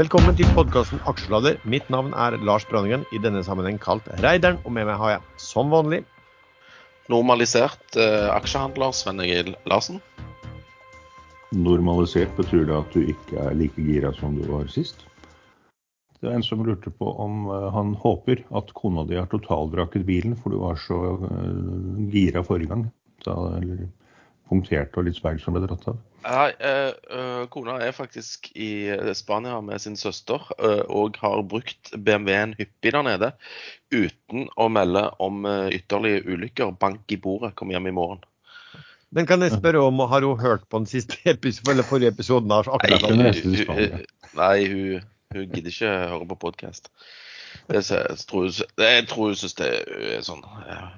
Velkommen til podkasten Aksjelader. Mitt navn er Lars Brønningen, i denne sammenheng kalt Reideren. Og med meg har jeg, som vanlig, Normalisert eh, aksjehandler Sven Egil Larsen. Normalisert betyr det at du ikke er like gira som du var sist. Det er en som lurte på om eh, han håper at kona di har totalvraket bilen, for du var så eh, gira forrige gang. Da, eller punktert og litt speil som ble dratt av. Nei, eh, eh, kona er faktisk i eh, Spania med sin søster eh, og har brukt BMW-en hyppig der nede uten å melde om eh, ytterligere ulykker. Bank i bordet, kom hjem i morgen. Men kan jeg spørre om, har hun hørt på den siste episode, eller forrige episoden Nei, akkurat hun hun, hun, nei, hun, hun gidder ikke høre på podkast. Jeg tror hun- jeg tror hun syns det er sånn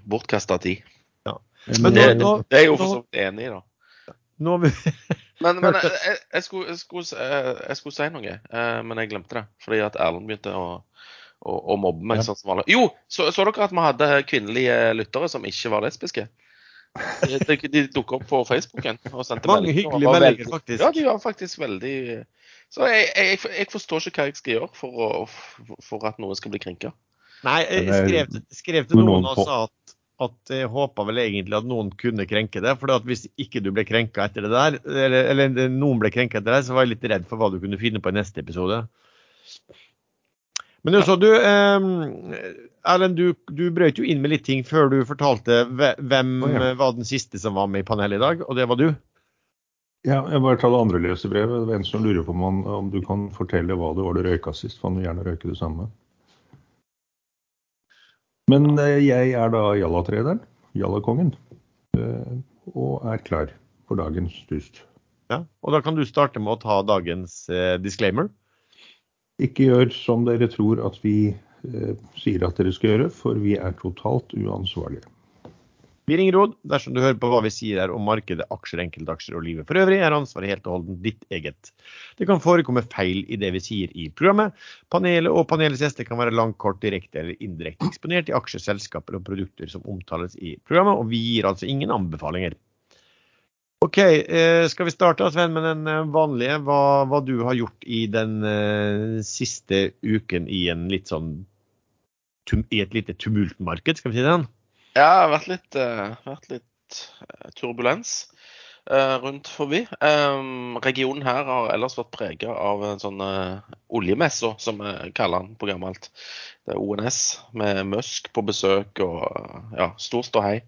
bortkasta tid. Men Det, nå- det er jeg jo for så vidt enig i, da. Nå har vi Men, men jeg, jeg, jeg, skulle, jeg, skulle, eh, jeg skulle si noe, eh, men jeg glemte det. Fordi at Erlend begynte å, å, å mobbe meg. Ja. sånn. Jo, så, så dere at vi hadde kvinnelige lyttere som ikke var lesbiske? De, de, de dukket opp på Facebooken og sendte Mange meldinger, og hyggelige meldinger, veldig- faktisk. Ja, de var faktisk veldig Så jeg, jeg, jeg forstår ikke hva jeg skal gjøre for, å, for at noen skal bli krenka. Nei, jeg er- skrev, skrev til noen og sa at, at jeg håpa vel egentlig at noen kunne krenke det. For hvis ikke du ble krenka etter det der, eller, eller noen ble krenka etter det, så var jeg litt redd for hva du kunne finne på i neste episode. Men så du, eh, Erlend, du, du brøt jo inn med litt ting før du fortalte hvem oh, ja. eh, var den siste som var med i panelet i dag, og det var du. Ja, jeg bare tar det andre lesebrevet. Det er en som lurer på om, om du kan fortelle hva det var du røyka sist. For han vil gjerne røyke det samme. Men eh, jeg er da Jalla-trederen, Jalla-kongen, eh, og er klar for dagens dust. Ja, og da kan du starte med å ta dagens eh, disclaimer. Ikke gjør som dere tror at vi sier at dere skal gjøre, for vi er totalt uansvarlige. Vi ringer råd dersom du hører på hva vi sier her om markedet, aksjer, enkeltaksjer og livet for øvrig, er ansvaret helt og holdent ditt eget. Det kan forekomme feil i det vi sier i programmet. Panelet og panelets gjester kan være langt, kort, direkte eller indirekte eksponert i aksjer, selskaper og produkter som omtales i programmet, og vi gir altså ingen anbefalinger. OK, eh, skal vi starte Sven, med den eh, vanlige. Hva, hva du har gjort i den eh, siste uken i sånn i et lite tumultmarked, skal vi si det sånn? Ja, det har vært litt, eh, vært litt eh, turbulens eh, rundt forbi. Um, regionen her har ellers vært prega av en sånn oljemesse, som vi kaller den på gammelt. Det er ONS med Musk på besøk og ja, stor ståhei.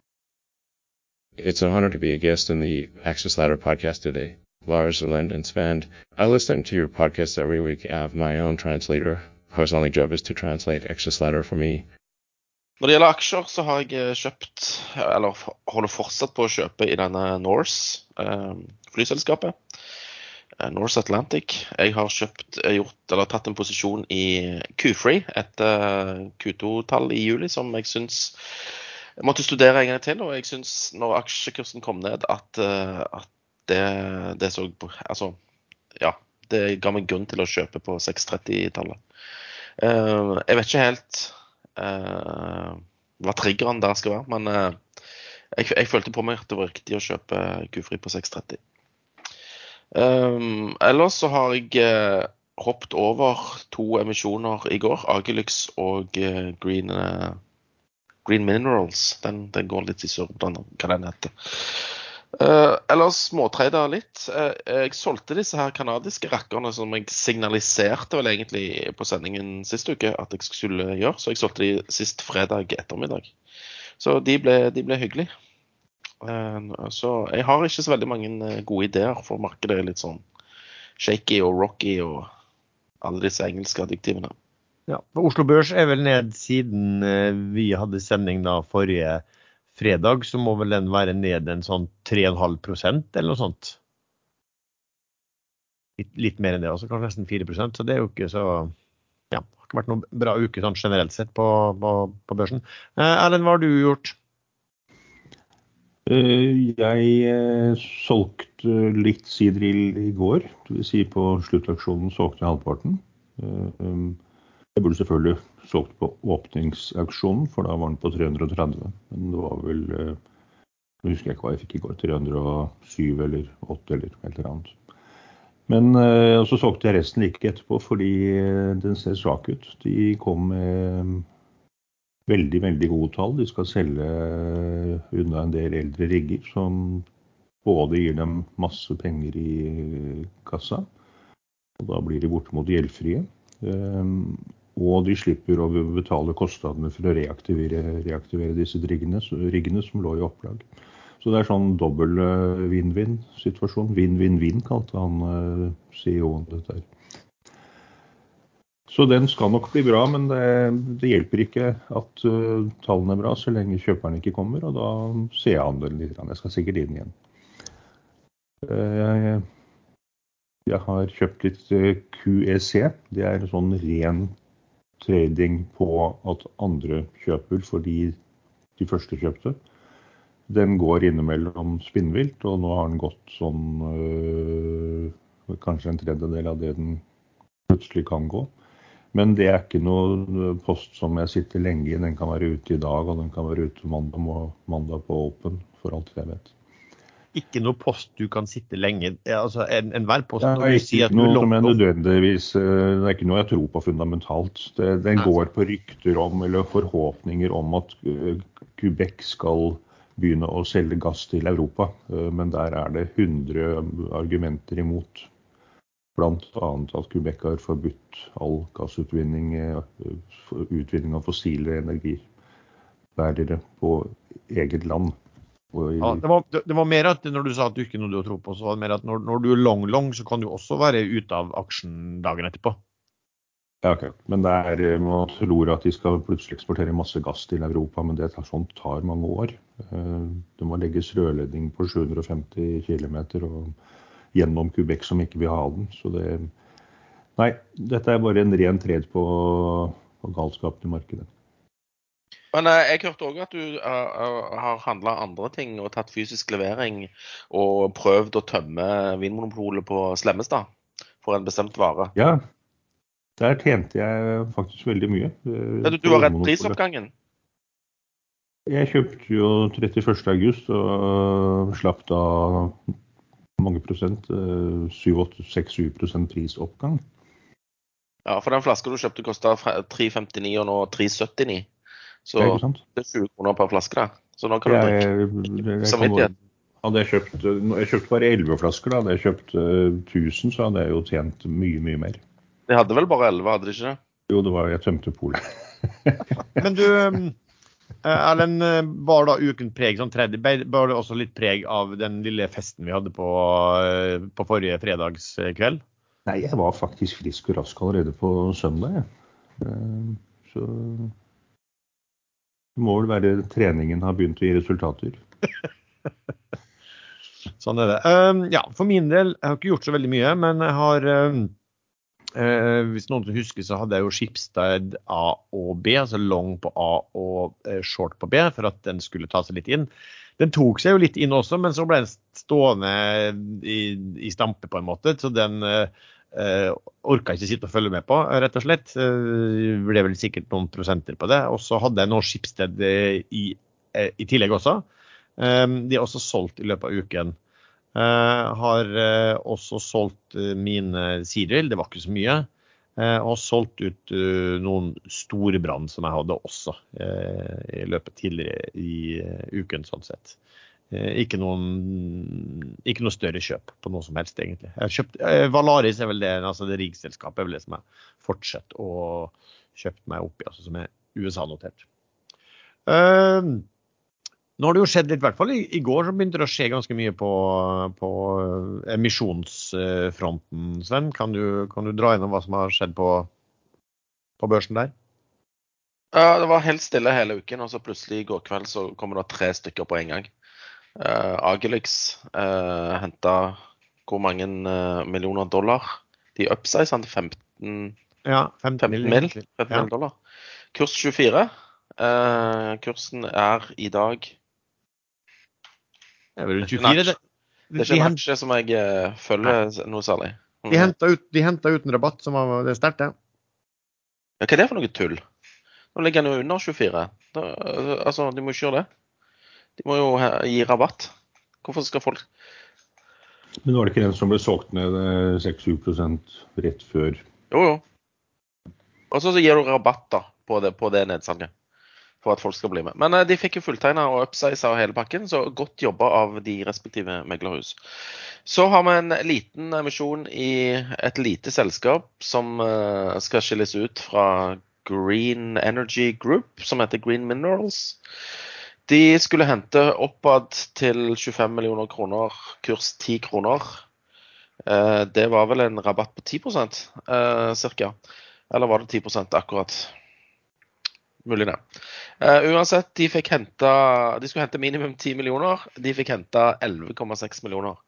It's an honor to be a guest on the Access Ladder podcast today. Lars, Erlend, and Sven. I listen to your podcast every week. I have my own translator, whose only job is to translate Access Ladder for me. Når det gjelder aksjer, så har jeg eh, kjøpt, eller holder fortsatt på å kjøpe i denne Norse eh, flyselskapet. Eh, Norse Atlantic. Jeg har kjøpt, gjort, eller tatt en posisjon i Q-Free, et eh, Q2-tall i juli som jeg syns jeg måtte studere en gang til, og jeg syns når aksjekursen kom ned, at, at det, det så Altså, ja. Det ga meg grunn til å kjøpe på 630-tallet. Eh, jeg vet ikke helt hva triggeren der skal være, men eh, jeg, jeg følte på meg at det var riktig å kjøpe Q-Fri på 630. Um, ellers så har jeg eh, hoppet over to emisjoner i går. Agelux og eh, Green, eh, Green Minerals. Den, den går litt i surr hva den heter. Uh, ellers småtrader litt. Uh, jeg solgte disse her kanadiske rakkerne som jeg signaliserte vel egentlig på sendingen sist uke at jeg skulle gjøre. Så jeg solgte de sist fredag ettermiddag. Så de ble, de ble hyggelige. Uh, så jeg har ikke så veldig mange eh, gode ideer, for markedet er litt sånn shaky og rocky og alle disse engelske adjektivene. Ja, Oslo Børs er vel ned siden eh, vi hadde sending da forrige fredag, så må vel den være ned en sånn 3,5 eller noe sånt. Litt, litt mer enn det altså kanskje nesten 4% så det er jo ikke så Ja, det har ikke vært noen bra uke sånn generelt sett på, på, på børsen. Eh, Erlend, hva har du gjort? Eh, Jeg eh, solgte litt sidrill i går. Dvs. si på sluttaksjonen solgte jeg halvparten. Jeg burde selvfølgelig solgt på åpningsauksjonen, for da var den på 330. Men det var vel eh, Nå husker jeg ikke hva jeg fikk i går. 307 eller 8 eller et eller annet. Men eh, så solgte jeg resten like etterpå fordi eh, den ser svak ut. De kom med veldig, veldig gode tall. De skal selge unna en del eldre rigger som både gir dem masse penger i kassa, og da blir de bortimot gjeldfrie. Og de slipper å betale kostnadene for å reaktivere, reaktivere disse riggene, riggene som lå i opplag. Så det er sånn dobbel vinn-vinn-situasjon. Vinn-vinn-vinn kalte han eh, CEO-en dette her. Så den skal nok bli bra, men det, det hjelper ikke at uh, tallene er bra så lenge kjøperen ikke kommer, og da ser jeg an litt. Jeg skal sikkert inn igjen. Uh, jeg, jeg, har kjøpt litt QEC. Det er sånn ren trading på at andre kjøper fordi de første kjøpte. Den går innimellom spinnvilt, og nå har den gått sånn øh, kanskje en tredjedel av det den plutselig kan gå. Men det er ikke noe post som jeg sitter lenge i. Den kan være ute i dag, og den kan være ute mandag, mandag på Open, for alt jeg vet. Ikke noe post du kan sitte lenge altså Enhver en post Det er ikke at noe som er nødvendigvis øh, Det er ikke noe jeg tror på fundamentalt. Det, den går på rykter om, eller forhåpninger om at øh, Quebec skal begynne å selge gass til Europa. Eh, men der er det 100 argumenter imot. Bl.a. at Quebec har forbudt all gassutvinning, eh, utvinning av fossile energibærere på eget land. Ja, det, var, det, var, mer at når du sa at du ikke noe du tro på, så var det mer at når, når du er long-long, så kan du også være ute av aksjen dagen etterpå. Ja, ok. Men det er, eh, man tror at de skal plutselig eksportere masse gass til Europa, men det tar, sånt tar mange år. Eh, det må legges rørledning på 750 km gjennom Quebec som ikke vil ha den. Så det Nei, dette er bare en ren tred på, på galskapen i markedet. Men eh, jeg hørte òg at du uh, har handla andre ting og tatt fysisk levering og prøvd å tømme Vinmonopolet på Slemmestad for en bestemt vare. Ja, der tjente jeg faktisk veldig mye. Ja, du, du var redd prisoppgangen? Jeg kjøpte jo 31.8 og slapp da mange prosent, 6-7 prisoppgang. Ja, for den flaska du kjøpte kosta 3,59 og nå 3,79. Så det er, det er 20 kroner per flaske, da. Så nå kan du drikke samvittighet. Hadde jeg kjøpt Jeg kjøpte bare 11 flasker, da. Hadde jeg kjøpt 1000, så hadde jeg jo tjent mye, mye mer. De hadde vel bare elleve, hadde de ikke det? Jo, det var jeg tømte polet. Men du, eh, Erlend, bar var da uken preg sånn tredje, var det også litt preg av den lille festen vi hadde på, eh, på forrige fredagskveld? Nei, jeg var faktisk frisk og rask allerede på søndag. jeg. Så det må vel være treningen har begynt å gi resultater. sånn er det. Um, ja, for min del, jeg har ikke gjort så veldig mye, men jeg har um, uh, hvis noen husker, så hadde jeg jo Skipsted A og B, altså long på A og eh, short på B, for at den skulle ta seg litt inn. Den tok seg jo litt inn også, men så ble den stående i, i stampe, på en måte. Så den eh, orka ikke sitte og følge med på, rett og slett. Det ble vel sikkert noen prosenter på det. Og så hadde jeg noe Skipsted i, i tillegg også. Eh, de er også solgt i løpet av uken. Uh, har uh, også solgt mine sideøl, det var ikke så mye. og solgt ut noen store brann som jeg hadde også i løpet tidligere i uken, sånn sett. Ikke noen, ikke, noe større kjøp på noe som helst, egentlig. Kjøpt, Valaris er vel det, altså det riggselskapet er vel det som jeg fortsetter å kjøpe meg opp i, altså som er USA-notert. Uh, nå har det jo skjedd litt, i hvert fall i, i, går så begynte det å skje ganske mye på, på eh, emisjonsfronten. Sven, kan du, kan du, dra gjennom hva som har skjedd på, på børsen der? Ja, det var helt stille hele uken, og så plutselig i går kveld så kommer det tre stykker på en gang. Uh, Agelix uh, henta hvor mange uh, millioner dollar? De upsize til 15, ja, 15, 15 mill. 15 ja. dollar. Kurs 24. Uh, kursen er i dag det er vel 24, det. Det er ikke en aksje som jeg uh, følger noe særlig. Mm. De henta ut, ut, en rabatt som var det sterkt, det. Ja, hva er det for noe tull? Nå ligger den jo under 24. Da, altså, de må ikke gjøre det. De må jo gi rabatt. Hvorfor skal folk Men var det ikke den som ble solgt ned eh, 6-7 rett før? Jo, jo. Og så så gir du rabatt da, på det, på det nedsalget. For at folk skal bli med. Men eh, de fikk jo fulltegna og upsiza og hele pakken, så godt jobba av de respektive meglerhus. Så har vi en liten emisjon i et lite selskap som eh, skal skilles ut fra Green Energy Group, som heter Green Minerals. De skulle hente oppad til 25 millioner kroner, kurs 10 kroner. Eh, Det var vel en rabatt på 10 ca. cirka. Eller var det 10% akkurat? Mulig det. Eh, uansett, de henta De skulle hente minimum 10 millioner. De fikk henta 11,6 millioner.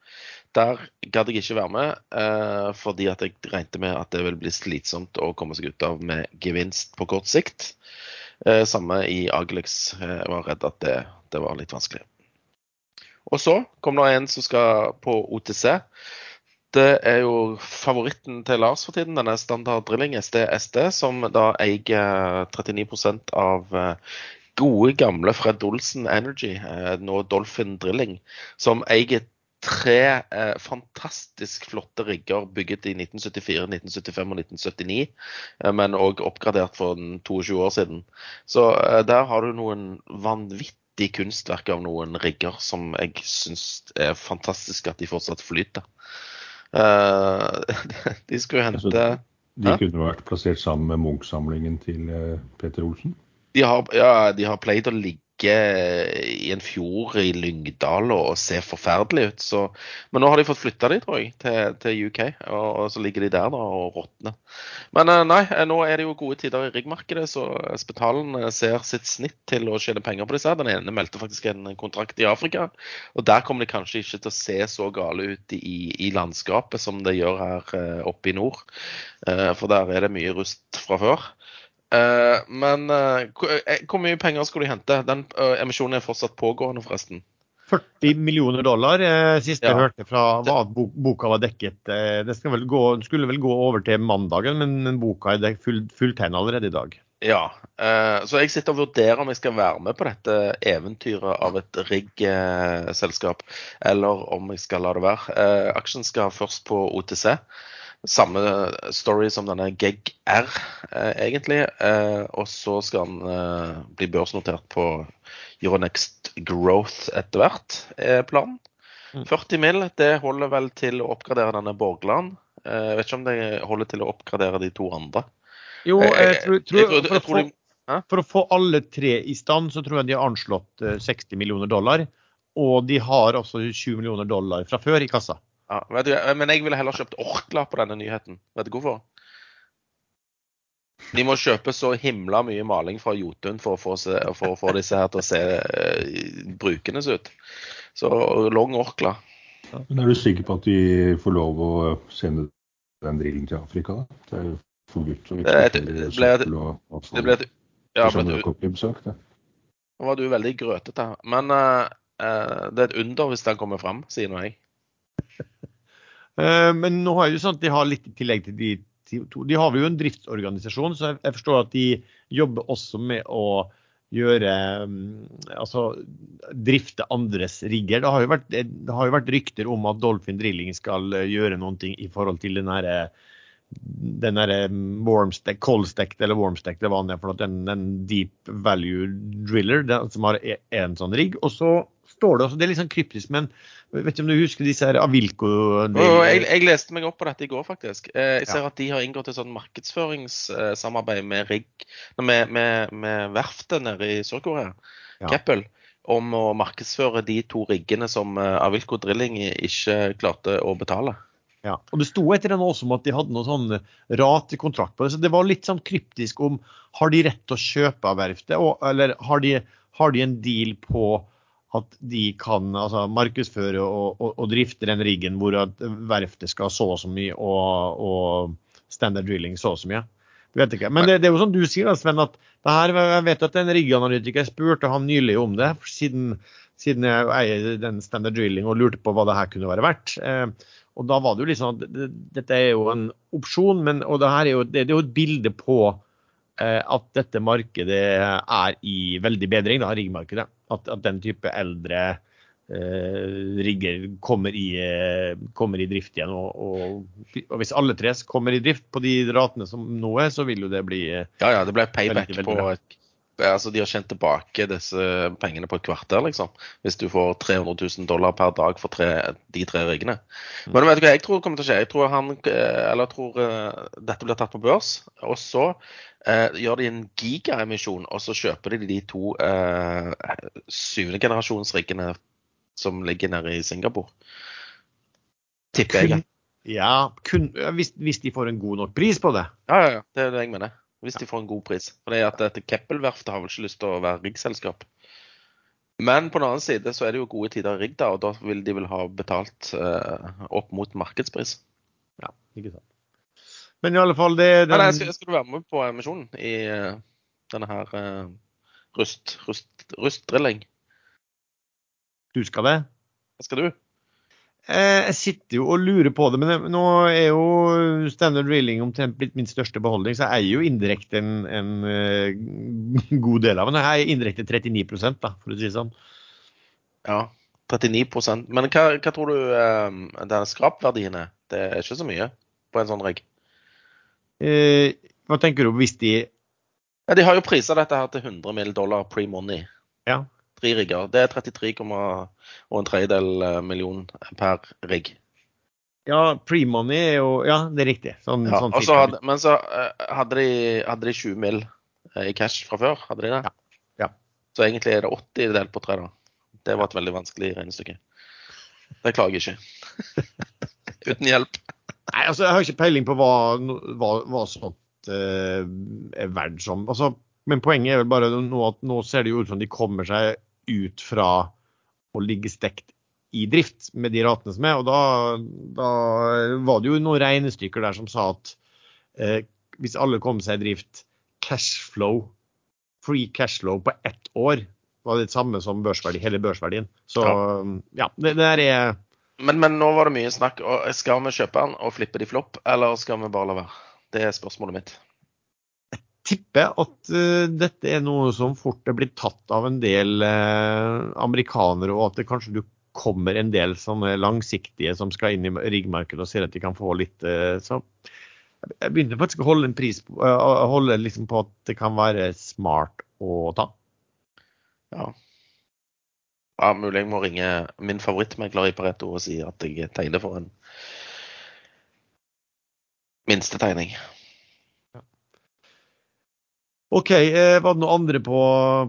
Der gadd jeg ikke være med, eh, fordi at jeg regnet med at det ville bli slitsomt å komme seg ut av med gevinst på kort sikt. Eh, samme i Agelix. Jeg var redd at det, det var litt vanskelig. Og så kom det en som skal på OTC. Det er jo favoritten til Lars for tiden, denne Standard Drilling SDSD, SD, som da eier 39 av eh, gode, gamle Fred Olsen Energy, eh, nå Dolphin Drilling, som eier tre eh, fantastisk flotte rigger bygget i 1974, 1975 og 1979, eh, men òg oppgradert for 22 år siden. Så eh, der har du noen vanvittig kunstverk av noen rigger som jeg syns er fantastisk at de fortsatt flyter. Eh, de skulle Altså, hente De Hæ? kunne vært plassert sammen med Munch-samlingen til eh, Peter Olsen. de har, ja, de har pleid å ligge i en fjord i Lyngdal og se forferdelig ut. Så, men nå har de fått flytta de, tror jeg, til, til UK. Og, og så ligger de der da og råtner. Men eh, nei, eh, nå er det jo gode tider i riggmarkedet, så Spetalen eh, ser sitt snitt til å tjene penger på disse. Den ene meldte faktisk en kontrakt i Afrika. Og der kommer de kanskje ikke til å se så gale ut i, i landskapet som det gjør her eh, oppe i nord. Eh, for der er det mye rust fra før. Eh, men uh, hvor mye penger skulle du hente? Den uh, emisjonen er fortsatt pågående, forresten. 40 millioner dollar. Eh, sist Ja. jeg hørte fra hva boka var dekket. Eh, det skal vel gå, skulle vel gå over til mandagen, men, men boka er fullt full, fulltegna allerede i dag. Ja, så jeg sitter og vurderer om jeg skal være med på dette eventyret av et rigg-selskap, eller om jeg skal la det være. Aksjen skal først på OTC. Samme story som denne GEG R, eh, egentlig. Eh, og så skal den eh, bli børsnotert på Euronext Growth etter hvert, er planen. Mm. 40 mill. det holder vel til å oppgradere denne Borgland. Eh, Jeg vet ikke om det holder til å oppgradere de to andre. Jo, Jeg- tror, tror, jeg tror- for, å få, for å få alle tre i stand, så tror jeg de har anslått eh, 60 millioner dollar. Og de har også 20 millioner dollar fra før i kassa. Ja, du, men jeg ville heller kjøpt Orkla på denne nyheten. Vet du hvorfor? De må kjøpe så himla mye maling fra Jotun for å få, se, for å få disse her til å se uh, brukende ut. Så long Orkla. Men er du sikker på at de får lov å sende den drillen til Afrika? da? Det er jo forbudt å Det er et- eksportere det ble et- søppel og avfall. Det ble et ja, Det er sånn ble det et, kom i besøk, det. nå var du veldig grøtete. Men uh, eh, det er et under hvis den kommer fram, sier nå jeg. Eh, Men nå er det jo sånn at de har litt i tillegg til de to. De har jo en driftsorganisasjon, så jeg- forstår at de jobber også med å gjøre mm, Altså drifte andres rigger. Det har jo vært, har jo vært rykter om at Dolphin Drilling skal eh, gjøre noen ting i forhold til den herre den derre warmstack, eller warmstacked, det er for den, den deep value driller den, som har e- en sånn rigg. Og så står det også, det er litt sånn kryptisk, men vet ikke om du husker disse her Avilco Og jeg, jeg leste meg opp på dette i går, faktisk. Eh, Jeg ser Ja. at de har inngått et sånn markedsføringssamarbeid med, rigg- med, med, med verftet nede i Sør-Korea, Ja. Keppel, om å markedsføre de to riggene som eh, Avilco Drilling ikke klarte å betale. Ja, og Det sto etter den også om at de hadde noe sånn ratekontrakt på det. så Det var litt sånn kryptisk om har de rett til å kjøpe av verftet, eller har de, har de en deal på at de kan altså, markedsføre og, og, og drifte den riggen hvor at verftet skal så så mye og, og standard drilling så så mye. Men det, det er jo som du sier, da, Sven, at det her, jeg vet at en rigganalytiker spurte han nylig om det, siden, siden jeg eier den standard drilling og lurte på hva det her kunne være verdt. Eh, og da var det jo sånn at dette er jo en opsjon, men, og det her er jo, det, det er jo et bilde på eh, at dette markedet er i veldig bedring, da, riggmarkedet. At, at den type eldre eh, rigger kommer i, eh, kommer i drift igjen. Og, og, og hvis alle tre kommer i drift på de ratene som nå er, så vil jo det bli eh, Ja, ja, det ble payback Veldig, veldig på et Altså, De har tjent tilbake disse pengene på et kvarter, liksom. Hvis du får 300 000 dollar per dag for tre, de tre riggene. Men vet du hva jeg tror kommer til å skje? Jeg tror, han, eh, eller jeg tror eh, dette blir tatt på børs. Og så eh, gjør de en gigaemisjon, og så kjøper de de to eh, syvende generasjonsriggene som ligger nede i Singapore. Tipper jeg. ja, kun, hvis, hvis de får en god nok pris på det. Ja, ja, ja. Det er det jeg mener. Hvis de får en god pris. For det er at dette Keppel-verftet har vel ikke lyst til å være riggselskap. Men på den annen side så er det jo gode tider i rigg, da, og da vil de vel ha betalt eh, opp mot markedspris. Ja, ikke sant. Men i alle fall, det den, jeg skal, skal du være med på emisjonen i uh, denne her uh, rust, rust, rustdrilling? du skal det. Skal du? Eh, Jeg sitter jo og lurer på det, men nå er jo Standard Reeling omtrent blitt min største beholdning, så jeg eier jo indirekte en, en eh, god del av den. Jeg eier indirekte 39 da, for å si det sånn. Ja, 39% Men hva, hva tror du eh, den skrapverdien er? Det er ikke så mye på en sånn rigg. Eh, Hva tenker du hvis de Ja, de har jo prisa dette her til 100 mill. dollar pre-money. Ja. Tre rigger. Det er 33, og en tredjedel eh, million per rigg. Ja, pre-money er jo Ja, det er riktig. Sånn, Ja, sånn så hadde, men så eh, hadde de, hadde de 20 mill. i cash fra før. Hadde de det? Ja. Ja. Så egentlig er det 80 delt på tre, da. Det var et veldig vanskelig regnestykke. Det klager jeg ikke. Uten hjelp. Nei, altså, jeg har ikke peiling på hva, hva, hva sånt eh, er verdt som. Altså, men poenget er vel bare nå at nå ser det jo ut som de kommer seg ut fra å ligge stekt i drift med de ratene som er. Og da, da var det jo noen regnestykker der som sa at eh, hvis alle kom seg i drift, cashflow, free cashflow på ett år var det samme som børsverdi, hele børsverdien. Så ja, det, det der er Men, men nå var det mye snakk. Skal vi kjøpe den og flippe de flopp, eller skal vi bare la være? Det er spørsmålet mitt. Tipper at uh, dette er noe som fort er blitt tatt av en del uh, amerikanere, og at det kanskje du kommer en del sånne langsiktige som skal inn i riggmarkedet og ser at de kan få litt uh, Så jeg begynte faktisk å holde en pris på, holde liksom på at det kan være smart å ta. Ja. ja, mulig jeg må ringe min favorittmegler i Pareto og si at jeg tegner for en minstetegning. OK, eh, var det noe andre på,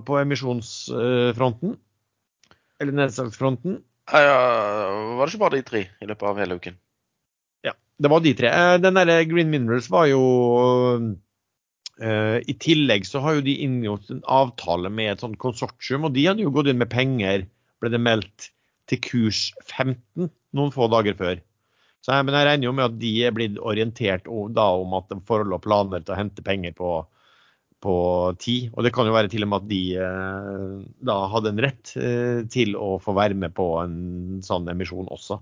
på emisjonsfronten? Eller nedsalgsfronten? Var det ikke bare de tre i løpet av hele uken? Ja, det var de tre. Eh, Den der Green Minerals var jo eh, I tillegg så har jo de inngått en avtale med et sånt konsortium, og de hadde jo gått inn med penger, ble det meldt, til kurs 15 noen få dager før. Så jeg, men jeg regner jo med at de er blitt orientert da om at det forelå planer til å hente penger på, på ti. Og det kan jo være til og med at de eh, da hadde en rett eh, til å få være med på en sånn emisjon også.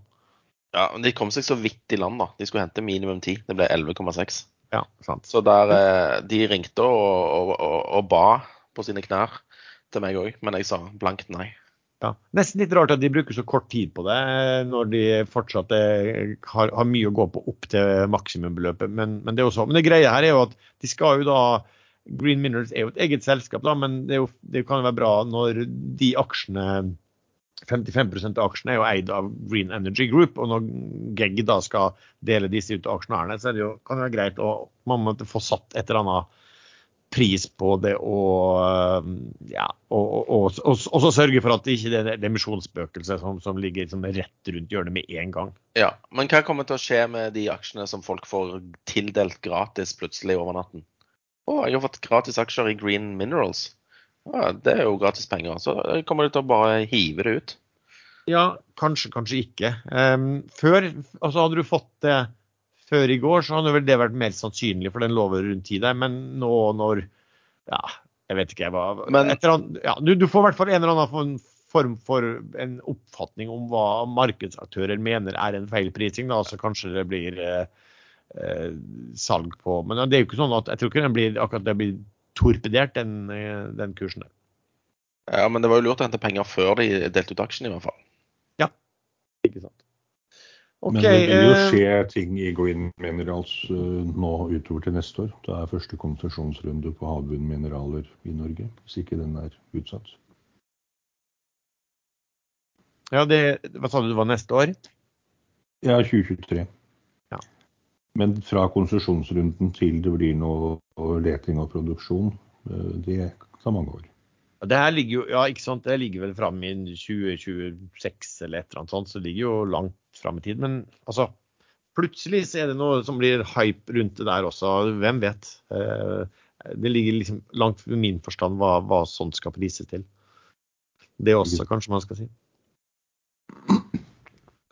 Ja, men De kom seg så vidt i land, da. De skulle hente minimum ti. Det ble 11,6. Ja, sant. Så der, eh, de ringte og, og, og, og ba på sine knær til meg òg, men jeg sa blankt nei. Ja. Nesten litt rart at de bruker så kort tid på det, eh, når de fortsatt er, har, har mye å gå på opp til maksimumbeløpet. Men, men det er jo så. Men det greia her er jo at de skal jo da Green Minerals er jo et eget selskap, da, men det, jo, det kan jo være bra når de aksjene 55 av aksjene er jo eid av Green Energy Group, og når GEG da skal dele disse ut til aksjonærene, så det jo, kan det være greit å man måtte få satt et eller annet pris på det og, ja, og, så sørge for at det ikke er det emisjonsspøkelset som, som ligger som rett rundt hjørnet med en gang. Ja, Men hva kommer til å skje med de aksjene som folk får tildelt gratis plutselig over natten? Å, jeg har fått gratis aksjer i Green Minerals. Ja, det er jo gratis penger. Så kommer du til å bare hive det ut. Ja, kanskje, kanskje ikke. Um, før, altså Hadde du fått det før i går, så hadde vel det vært mer sannsynlig, for den lå rundt ti der. Men nå når Ja, jeg vet ikke. hva Men- annet, ja, du, du får i hvert fall en eller annen form- for en oppfatning om hva markedsaktører mener er en feil prising. Da, så kanskje det blir eh, salg på Men det er jo ikke sånn at jeg tror ikke den blir akkurat det blir torpedert, den, eh, den kursen der. Ja, Men det var jo lurt å hente penger før de delte ut aksjen, i hvert fall. Ja, Ikke sant. Okay, Men det vil jo eh, skje ting i Green Minerals eh, nå utover til neste år. Det er første konsesjonsrunde på havbunnmineraler i Norge, hvis ikke den er utsatt. ja, det, hva sa du det var neste år? Ja, 2023. Men fra konsesjonsrunden til det blir noe leting og produksjon, eh, det tar mange år. Det her ligger jo, ja, ikke sant, det ligger vel fram i 2026 eller et eller annet sånt, så det ligger jo langt fram i tid. Men altså, plutselig så er det noe som blir hype rundt det der også. Hvem vet? Eh, Det ligger liksom langt i min forstand hva, hva sånt skal prises til. Det også, kanskje man skal si.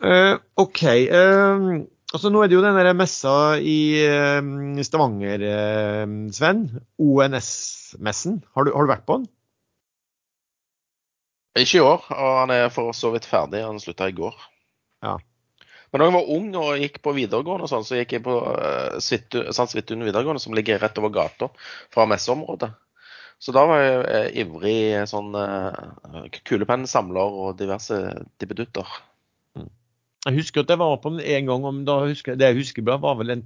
Uh, OK. eh, altså Nå er det jo den messa i eh, Stavanger, eh, Sven. ONS-messen. Har, du- har du vært på den? Ikke i år, og han er for så vidt ferdig. Han slutta i går. Ja. Men da jeg var ung og gikk på videregående, og sånn, så gikk jeg på uh, Sankt Svithun videregående, som ligger rett over gata fra messeområdet. Så da var jeg eh, ivrig sånn uh, kulepennsamler og diverse dippedutter. Jeg husker at jeg var på en gang. Om, da husker, det jeg husker bra, var vel en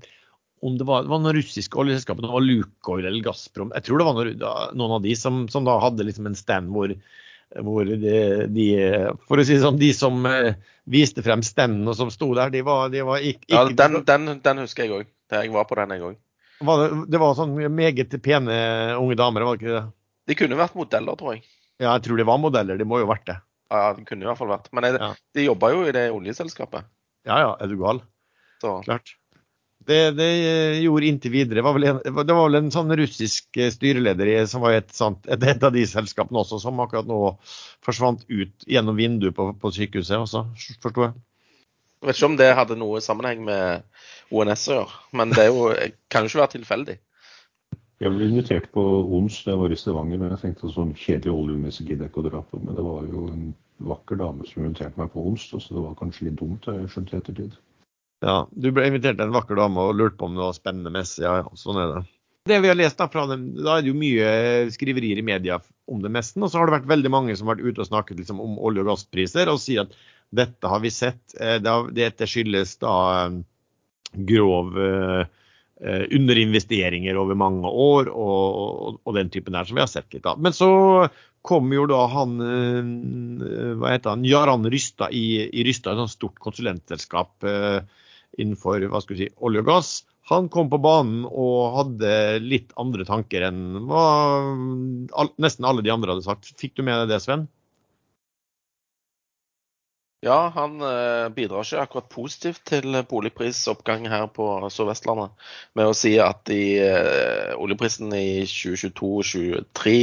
om det var, det var noen russiske oljeselskaper, det var Lukoil eller Gazprom. Jeg tror det var noen, noen av de som, som da hadde liksom en stand hvor, hvor de, de For å si det sånn, de som eh, viste frem standen og som sto der, de var, de var ikke, Ja, den, den, den husker jeg òg. Jeg var på den en gang. var det, det var sånn meget pene unge damer, var det ikke det? De kunne vært modeller, tror jeg. Ja, jeg tror de var modeller. De må jo ha vært det. Ja, den kunne i hvert fall vært. Men jeg, Ja. de jobba jo i det oljeselskapet. Ja ja, er du gal? Så Klart. Det, det gjorde inntil videre. Det var en, det var vel en sånn russisk eh, styreleder som var et, sant, et, et av de selskapene også, som akkurat nå forsvant ut gjennom vinduet på, på sykehuset også, forsto jeg. jeg vet ikke om det hadde noe sammenheng med ONS å gjøre. Men det jo, kan jo ikke være tilfeldig. Jeg ble invitert på ONS da jeg var i Stavanger, men jeg tenkte sånn kjedelig oljemessig gidder jeg ikke å dra på. Men det var jo en vakker dame som inviterte meg på ONS, så det var kanskje litt dumt, har jeg skjønt i ettertid. Ja, du ble invitert til en vakker dame og lurte på om det var spennende messe. Ja, ja, sånn er det. Det vi har lest Da fra dem, da er det jo mye skriverier i media om det mesten. Og så har det vært veldig mange som har vært ute og snakket liksom, om olje- og gasspriser og sier at dette har vi sett. eh, Dette skyldes da eh, grov eh, underinvesteringer over mange år og, og, og den typen der som vi har sett litt av. Men så kom jo da han eh, hva heter han, Jaran Rystad i, i Rystad, et sånt stort konsulentselskap eh, innenfor hva skal vi si, olje og gass. Han kom på banen og hadde litt andre tanker enn hva nesten alle de andre hadde sagt. Fikk du med deg det, Sven? Ja, han eh, bidrar ikke akkurat positivt til boligprisoppgang her på Sør-Vestlandet med å si at i, eh, oljeprisen i 2022-2023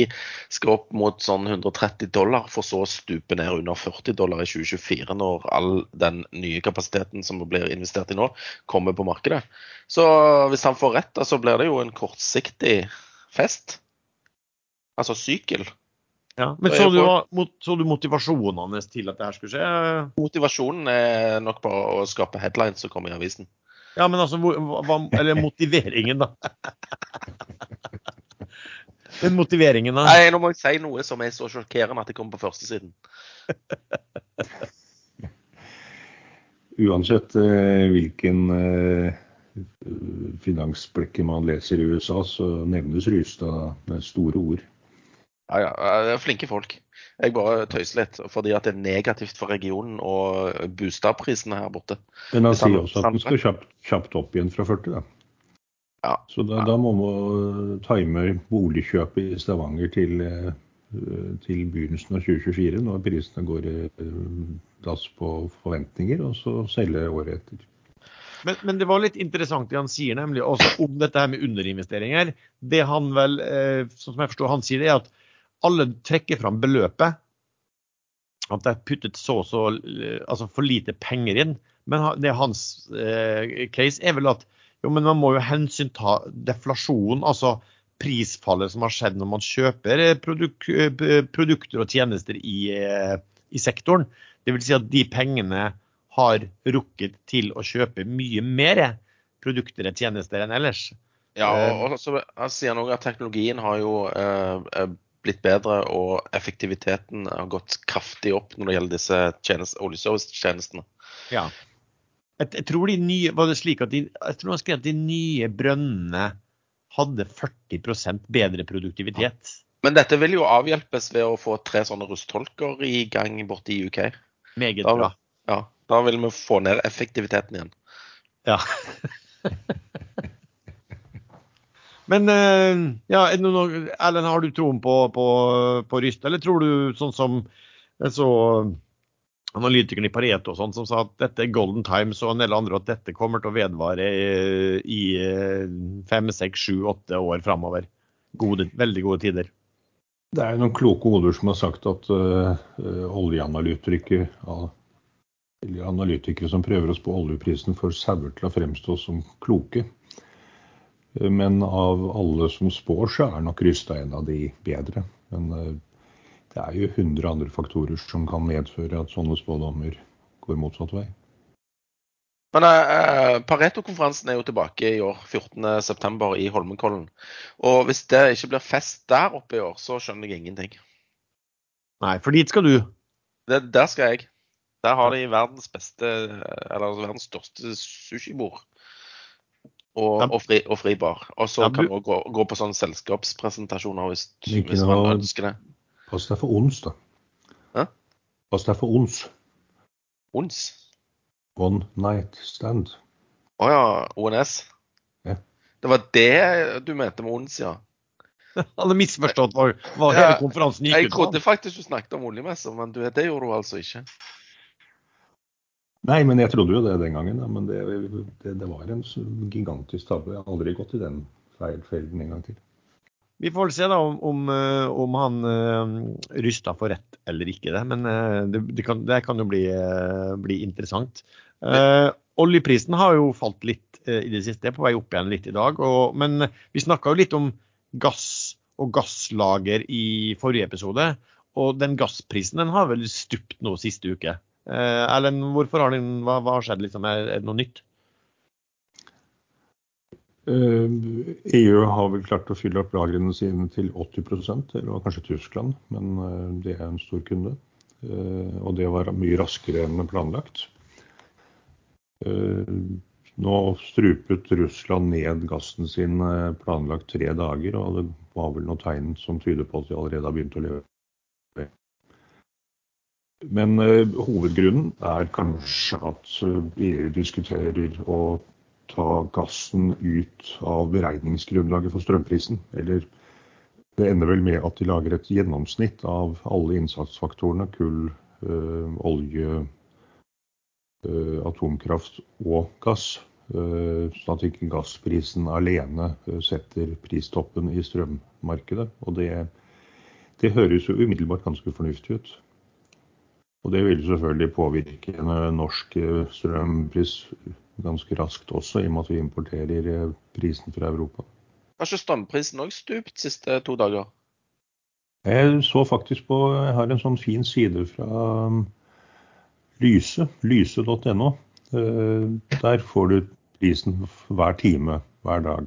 skal opp mot sånn 130 dollar, for så å stupe ned under 40 dollar i 2024, når all den nye kapasiteten som blir investert i nå, kommer på markedet. Så hvis han får rett, så blir det jo en kortsiktig fest. Altså sykkel. Ja. Men så du, så du motivasjonen hans til at det her skulle skje? Motivasjonen er nok bare å skape headlines som kommer i avisen. Ja, men altså, hva, eller motiveringen, da. Den motiveringen, da. Nei, nå må jeg si noe som er så sjokkerende at det kommer på førstesiden. Uansett eh, hvilken eh, finansblekke man leser i USA, så nevnes Rystad med store ord. Ja, ja, det er flinke folk. Jeg bare tøyser litt fordi at det er negativt for regionen og boligprisene her borte. Men han sier også at den skal kjapt, kjapt opp igjen fra 40. da. Ja. Så da, da må man time boligkjøpet i Stavanger til, eh, til begynnelsen av 2024, når prisene går eh, dass på forventninger, og så selge året etter. Men, men det var litt interessant det han sier, nemlig også om dette her med underinvesteringer. Det han vel, eh, sånn som jeg forstår han sier, det er at alle trekker fram beløpet. At det er puttet så og så eh, altså for lite penger inn. Men det det hans eh, case er vel at jo, men man må jo hensynta deflasjon, altså prisfallet som har skjedd når man kjøper eh, produk eh, produkter og tjenester i, i sektoren. Det vil si at de pengene har rukket til å kjøpe mye mer produkter og tjenester enn ellers. Ja, og, og så sier han òg at teknologien har jo eh, blitt bedre, og effektiviteten har gått kraftig opp når det gjelder disse tjenest, oljeservice-tjenestene. Ja. Jeg, tror de nye, var det slik at de, jeg tror han skrev at de nye brønnene hadde 40% bedre produktivitet. Men dette vil jo avhjelpes ved å få tre sånne rustholker i gang borte i UK. Meget Da, bra. ja, da vil vi få ned effektiviteten igjen. Ja. Men eh, ja, er Erlend, har du troen på, på, på Ryst, eller tror du sånn som så analytikeren i Pareto og sånn, som sa at dette er golden times og en del andre, at dette kommer til å vedvare i, i eh, fem, seks, sju, åtte år framover. Gode, veldig gode tider. Det er noen kloke hoder som har sagt at uh, oljeanalytikere ja, eller analytikere som prøver å spå oljeprisen, får sauer til å fremstå som kloke. Eh, Men av alle som spår, så er nok Rystad en av de bedre. Men uh, det er jo 100 andre faktorer som kan medføre at sånne spådommer går motsatt vei. Men eh, Pareto-konferansen er jo tilbake i år, 14.9. i Holmenkollen. Og hvis det ikke blir fest der oppe i år, så skjønner jeg ingenting. Nei, for dit skal du. Det, der skal jeg. Der har de verdens beste, eller verdens største sushibord. Og, og, fri, og fribar. Og så kan du- gå, gå på sånne selskapspresentasjoner hvis, hvis man ønsker det. Pass deg for ons, da. Hæ? Pass deg for ons. ONS. One night stand. Å ja, ONS. Ja. Det var det du mente med ONS, ja. Han hadde misforstått hva, hva hele konferansen gikk ut Jeg trodde faktisk du snakket om oljemesser, men du, det gjorde du altså ikke. Nei, men jeg trodde jo det den gangen. Men det, det, det var en gigantisk tabbe. Jeg har aldri gått i den feilfelden en gang til. Vi får se da om, om, eh, om han uh, Rysta for rett eller ikke. Det. Men uh, det, kan, det kan jo bli, uh, bli interessant. Eh, oljeprisen har jo falt litt eh, i det siste, på vei opp igjen litt i dag. Og, men vi snakka jo litt om gass og gasslager i forrige episode. Og den gassprisen den har vel stupt nå siste uke. Eh, Erlend, hvorfor har den, hva, hva har skjedd? Liksom? Er, det noe nytt? Eh, EU har vel klart å fylle opp lagrene sine til 80% eller var kanskje Tyskland, men eh, det er en stor kunde. Og det var mye raskere enn planlagt. Nå strupet Russland ned gassen sin planlagt tre dager, og det var vel noe tegn som tyder på at de allerede har begynt å leve. Men eh, hovedgrunnen er kanskje at eh, EU diskuterer å ta gassen ut av beregningsgrunnlaget for strømprisen. Eller det ender vel med at de lager et gjennomsnitt av alle innsatsfaktorene. Kull, øh, olje, øh, atomkraft og gass. øh, Sånn at ikke gassprisen alene setter pristoppen i strømmarkedet. Og det, det høres jo umiddelbart ganske fornuftig ut. Og det vil selvfølgelig påvirke en øh, norsk øh, strømpris ganske raskt også, i og med at vi importerer eh, prisen fra Europa. Har ikke strømprisen òg stupt siste to dager? Jeg så faktisk på Jeg har en sånn fin side fra um, Lyse, lyse.no. Eh, Der får du prisen hver time hver dag.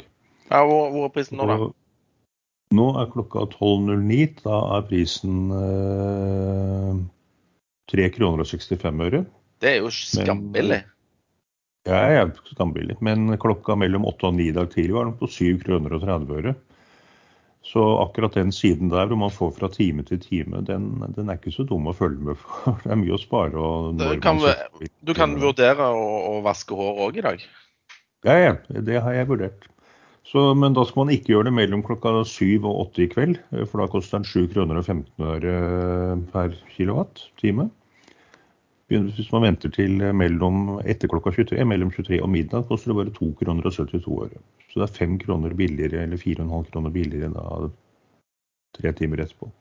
Ja, hvor, hvor er prisen nå, da? Nå er klokka 12.09. Da er prisen eh, 3 kroner og 65 øre. Det er jo skambillig. Ja, jeg er skambillig. Men klokka mellom 8 og 9 i dag tidlig var den på 7 kroner og 30 øre. Så akkurat den siden der hvor man får fra time til time, den, den er ikke så dum å følge med for. Det er mye å spare. Og når kan vi- Du kan vurdere å, å vaske hår òg i dag. Ja, ja, det har jeg vurdert. Så, men da skal man ikke gjøre det mellom klokka 7 og 8 i kveld, eh, for da koster den 7 kroner og 15 øre per kilowatt time. Hvis man venter til mellom etter klokka 23, mellom 23 og midnatt, koster det bare 2 kroner og 72 øre. Så det er 5 kroner billigere, eller 4,5 kroner billigere da tre timer etterpå.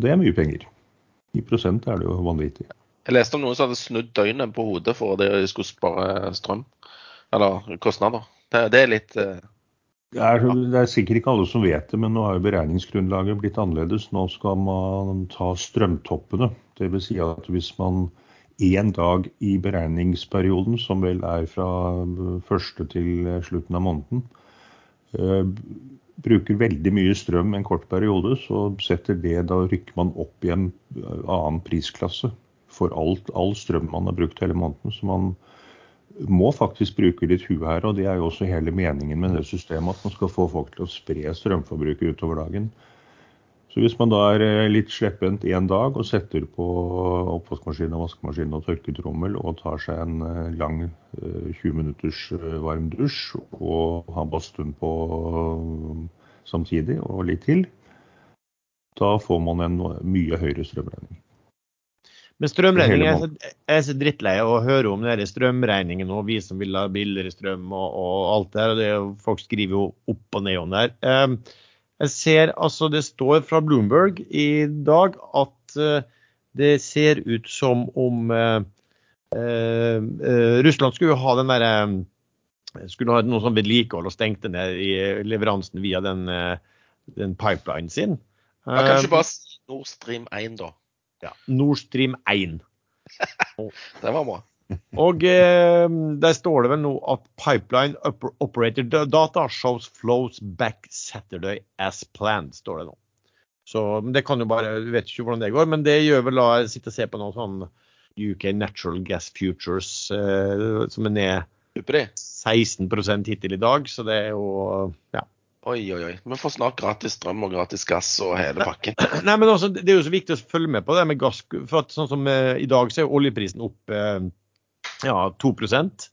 Det er mye penger. I prosent er det jo vanvittig. Jeg leste om noen som hadde snudd døgnet på hodet for at de skulle spare strøm. Eller kostnader. Det, det er litt eh, Det er, det er sikkert ikke alle som vet det, men nå har jo beregningsgrunnlaget blitt annerledes. Nå skal man ta strømtoppene. Dvs. Si at hvis man én dag i beregningsperioden, som vel er fra første til slutten av måneden, eh, bruker veldig mye strøm en kort periode, så setter det, da rykker man opp i en annen prisklasse for alt, all strøm man har brukt hele måneden. Så man må faktisk bruke litt huet her, og det er jo også hele meningen med det systemet. At man skal få folk til å spre strømforbruket utover dagen. Så hvis man da er eh, litt slepphendt en dag og setter på oppvaskmaskin og vaskemaskin og tørketrommel og tar seg en eh, lang 20 eh, minutters varm dusj og har badstuen på samtidig og litt til, da får man en mye høyere strømregning. Men strømregning er jeg så drittlei av å høre om denne strømregningen og vi som vil ha billigere strøm og, og alt det der. Folk skriver jo opp og ned om det her. Jeg ser altså det står fra Bloomberg i dag at uh, det ser ut som om uh, uh, Russland skulle ha den derre skulle ha noe sånn vedlikehold og stengte ned i leveransen via den, den pipelinen sin. Ja, kan ikke bare si Nord Stream 1, da. Ja, Nord Stream 1. det var bra. Og eh, der står det vel nå at pipeline operator data shows flows back Saturday as planned, står det nå. Så det kan jo bare, Du vet ikke hvordan det går, men det gjør vel da jeg sitter og ser på noe sånn UK Natural Gas Futures eh, som er ned 16 hittil i dag, så det er jo ja. Oi, oi, oi. Vi får snart gratis strøm og gratis gass og hele pakken. Nei, men også, Det er jo så viktig å følge med på det med gass. for at sånn som eh, I dag så er oljeprisen opp eh, ja, 2%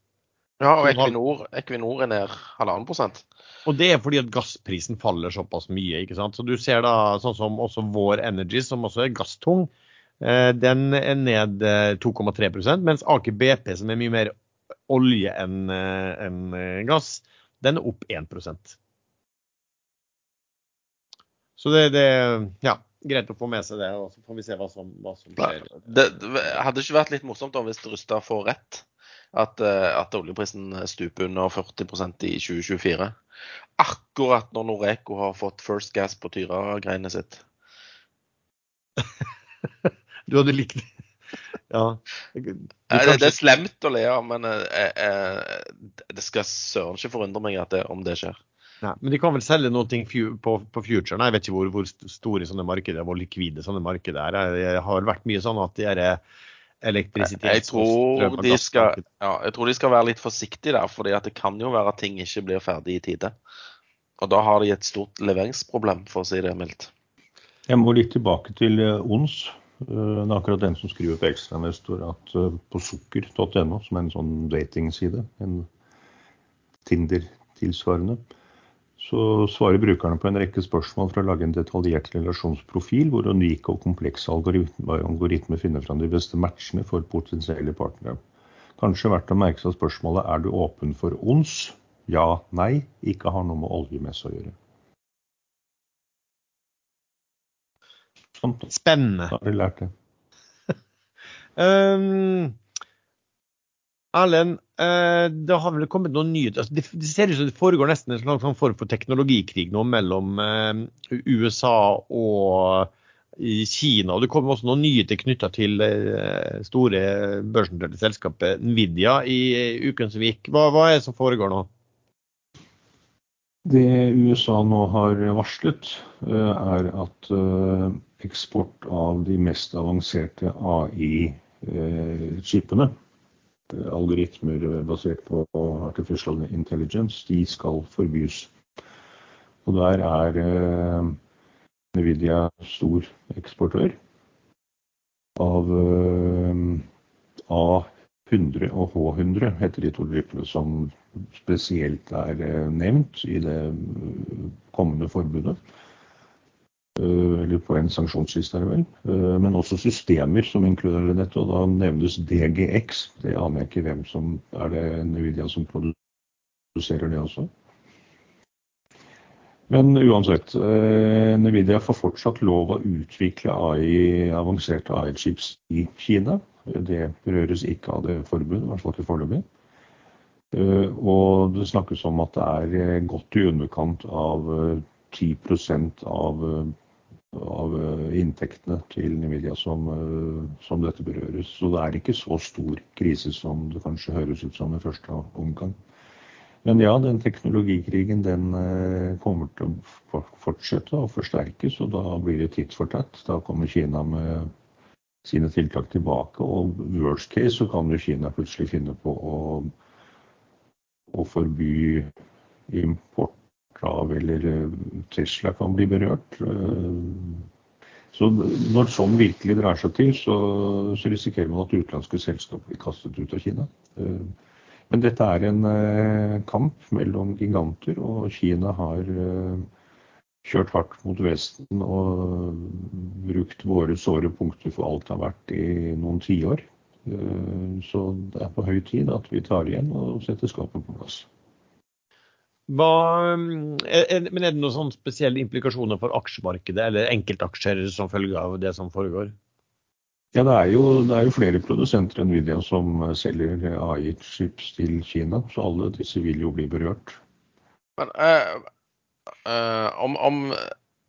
Ja, og Equinor, Equinor er ned halvannen prosent. Og det er fordi at gassprisen faller såpass mye. ikke sant? Så du ser da sånn som også Vår Energy, som også er gasstung, eh, den er ned 2,3 eh, mens Aker BP, som er mye mer olje enn eh, en gass, den er opp 1 Så det, det Ja greit å få med seg det, og så får vi se hva som, hva som skjer. Det, det, hadde ikke vært litt morsomt om hvis Rustad får rett? At, eh, at, oljeprisen stuper under 40% i 2024. Akkurat når Noreco har fått First Gas på Tyra-greiene sitt. du hadde likt det? Ja. Kanskje... Det, det, er slemt å le av, men eh, eh, det skal søren ikke forundre meg det, om det skjer. Nei, men de kan vel selge noe på, på future? Jeg vet ikke hvor, hvor, store sånne markeder hvor likvide sånne markeder er. Det har vært mye sånn at de er elektrisitet jeg tror, de skal, ja, jeg tror de skal være litt forsiktige der, for det kan jo være at ting ikke blir ferdig i tide. Og da har de et stort leveringsproblem, for å si det mildt. Jeg må litt tilbake til eh, ONS. Eh, det er akkurat den som skriver på Ekstrainvestor at eh, på sukker.no, som er en sånn datingside, en Tinder-tilsvarende, så svarer brukerne på en rekke spørsmål for å lage en detaljert relasjonsprofil, hvor unike og komplekse algoritmer finner fram de beste matchene for potensielle partnere. Kanskje verdt å merke seg spørsmålet er du åpen for ons? Ja, nei, ikke har noe med oljemesse å gjøre. Sånn. Spennende. Da har vi lært det. um, Erlend, det har vel kommet noen nyheter. Altså, det, ser ut som det foregår nesten en slags sånn form for teknologikrig nå mellom eh, USA og Kina. og Det kommer også noen nyheter knytta til eh, store børsnoterte selskapet Nvidia i uken som gikk. Hva, hva, er det som foregår nå? Det USA nå har varslet, er at eksport av de mest avanserte AI-chipene algoritmer basert på artificial intelligence, de skal forbys. Og der er eh, Nvidia stor eksportør av eh, A100 og H100, heter de to dryppene som spesielt er eh, nevnt i det kommende forbudet. Eh, eller på en sanksjonsliste, er det vel. Eh, men også systemer som inkluderer dette. Og da nevnes DGX. Det aner jeg ikke hvem som Er det Nvidia som produserer det også? Men uansett, eh, Nvidia får fortsatt lov å utvikle AI, avanserte AI-chips i Kina. Det berøres ikke av det forbudet, i hvert fall ikke foreløpig. Og det snakkes om at det er godt i underkant av 10% av av eh, inntektene til Nvidia som, eh, som, dette berøres. Så det er ikke så stor krise som det kanskje høres ut som i første omgang. Men ja, den teknologikrigen den eh, kommer til å fortsette og forsterkes, og da blir det tidsfortatt. Da kommer Kina med sine tiltak tilbake, og worst case så kan jo Kina plutselig finne på å, å forby import av, eller eh, Tesla kan bli berørt. Så når sånn virkelig drar seg til, så, så risikerer man at utenlandske selskap blir kastet ut av Kina. Men dette er en eh, kamp mellom giganter, og Kina har eh, kjørt hardt mot Vesten og brukt våre såre punkter for alt det har vært i noen tiår. Eh, så det er på høy tid at vi tar igjen og setter skapet på plass. Hva, er, men er det noen sånn spesielle implikasjoner for aksjemarkedet eller enkeltaksjer som følge av det som foregår? Ja, det er, jo, det er jo flere produsenter enn Nvidia som eh, selger AI-chips til Kina, så alle disse vil jo bli berørt. Men uh, uh, om, om,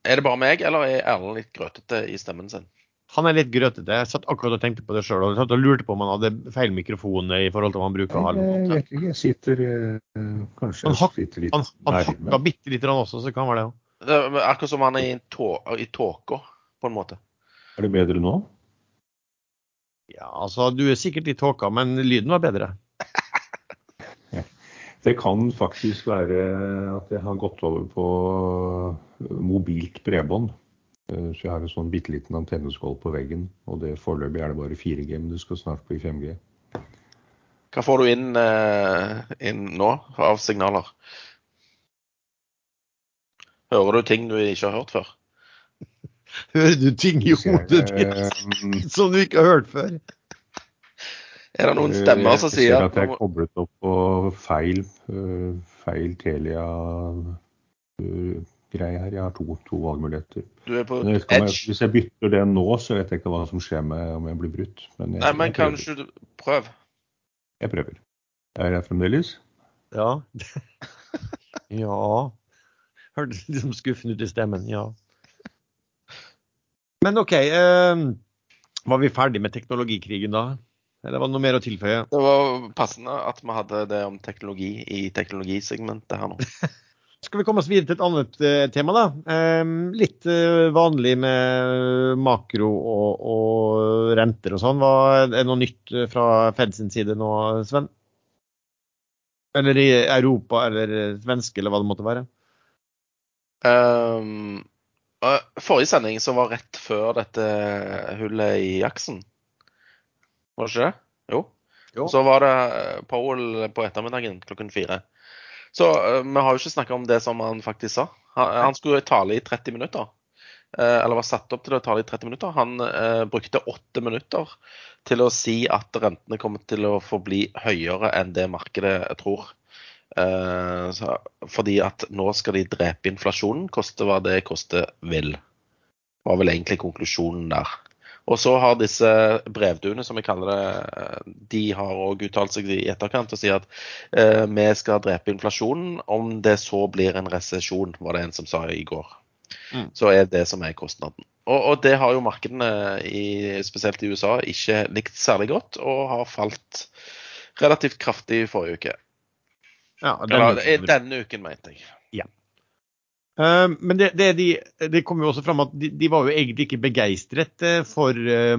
Er det bare meg, eller er Erlend litt grøtete i stemmen sin? Han er litt grøtete. Jeg satt akkurat og tenkte på det sjøl og, og, lurte på om han hadde feil mikrofon i forhold til hva han bruker ha. Jeg vet ikke, jeg sitter uh, Kanskje han hak, sitter litt Han, han hakka bitte litt også, så kan det være det òg. Akkurat som han er i tåka, på en måte. Er det bedre nå? Ja, altså du er sikkert i tåka, men lyden var bedre. Det kan faktisk være at jeg har gått over på mobilt bredbånd. Så jeg har en sånn bitte liten antenneskål på veggen. Og det foreløpig er det bare 4G, men det skal snart bli 5G. Hva får du inn, eh, inn nå av signaler? Hører du ting du ikke har hørt før? Hører du ting i hodet ditt som du ikke har hørt før? Er det noen stemmer som sier at Jeg ser at jeg er koblet opp på feil, feil feil Telia-greie her. Jeg har to, to valgmuligheter. Du er på jeg, edge? hvis jeg bytter det nå, så vet jeg ikke hva som skjer med om jeg blir brutt. Men jeg, Nei, men kanskje du prøv? Jeg prøver. Er jeg fremdeles? Ja. ja. Hørtes liksom skuffende ut i stemmen. Ja. Men OK. Eh, var vi ferdig med teknologikrigen da? Eller var det noe mer å tilføye? Det var passende at vi hadde det om teknologi i teknologisegmentet her nå. Skal vi komme oss videre til et annet uh, tema, da? Um, litt uh, vanlig med makro og, og renter og sånn. Er det noe nytt fra Fed sin side nå, Sven? Eller i Europa eller svenske, eller hva det måtte være? Um, Forrige sending som var rett før dette hullet i jaksen. Var det ikke det? Jo. jo. Så var det Powell på ettermiddagen klokken fire. Så uh, vi har jo ikke snakka om det som han faktisk sa. Han, han skulle tale i 30 minutter. Uh, eller var satt opp til å tale i 30 minutter. Han uh, brukte åtte minutter til å si at rentene kommer til å forbli høyere enn det markedet tror. Eh, fordi at nå skal de drepe inflasjonen, koste hva det koste vil. Var vel egentlig konklusjonen der. Og så har disse brevduene, som vi kaller det, de har òg uttalt seg i etterkant og sier at eh, vi skal drepe inflasjonen om det så blir en resesjon, var det en som sa i går. Mm. Så er det som er kostnaden. Og, og det har jo markedene, i, spesielt i USA, ikke likt særlig godt, og har falt relativt kraftig i forrige uke. Ja, denne, Eller denne uken, mente jeg. Ja. Uh, men det, det, de, det, kom jo også fram at de, de, var jo egentlig ikke begeistret eh, for uh,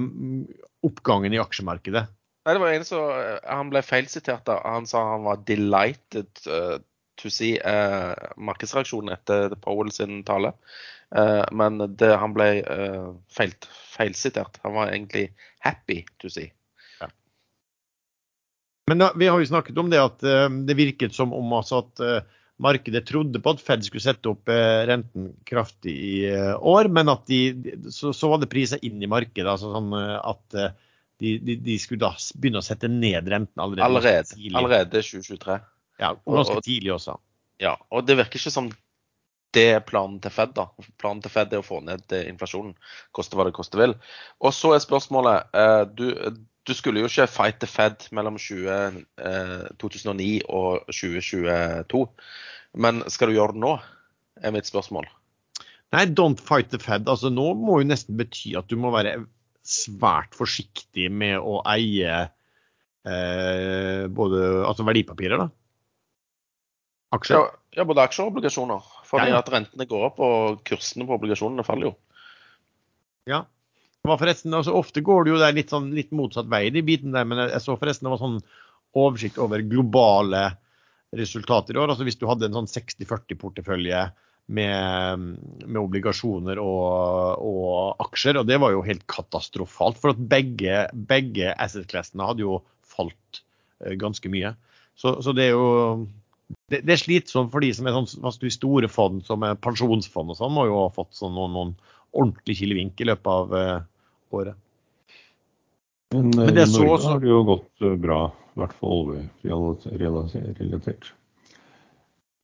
oppgangen i aksjemarkedet. Nei, det var en som Han ble feilsitert. da. Han sa han var 'delighted uh, to see' markedsreaksjonen etter Powell sin tale. men det, han ble feil, feilsitert. Han var egentlig 'happy to see'. Men da, vi har jo snakket om det at uh, det virket som om altså at uh, markedet trodde på at Fed skulle sette opp uh, renten kraftig i år, men at de, så, så, var det prisa inn i markedet. altså sånn at de, de, de, skulle da begynne å sette ned renten allerede. Allerede, allerede 2023. Ja, og ganske og, tidlig også. Ja, og det virker ikke som det er planen til Fed. da. Planen til Fed er å få ned inflasjonen, koste hva det koste vil. Og så er spørsmålet du, du skulle jo ikke fight the Fed mellom 20, eh, 2009 og 2022. Men skal du gjøre det nå, er mitt spørsmål. Nei, don't fight the Fed. Altså, nå må jo nesten bety at du må være svært forsiktig med å eie eh, både altså verdipapirer. da. Aksjer? Ja, ja, både aksjer og obligasjoner. Fordi Ja, ja. at rentene går opp, og kursene på obligasjonene faller jo. Ja. Det var forresten, altså Ofte går det jo der litt, sånn, litt motsatt vei, de bitene der, men jeg så forresten det var sånn oversikt over globale resultater i år. altså Hvis du hadde en sånn 60-40-portefølje med, med obligasjoner og, og aksjer, og det var jo helt katastrofalt. For at begge, begge asset-classene hadde jo falt eh, ganske mye. Så, så det er jo det, det er slitsomt for de som er sånn, vi, store fond, som er pensjonsfond og sånn, må jo ha fått sånn noen, noen ordentlig kilevink i løpet av eh, året. Men, Men eh, det i Norge også- har det jo gått eh, bra, i hvert fall oljerelatert.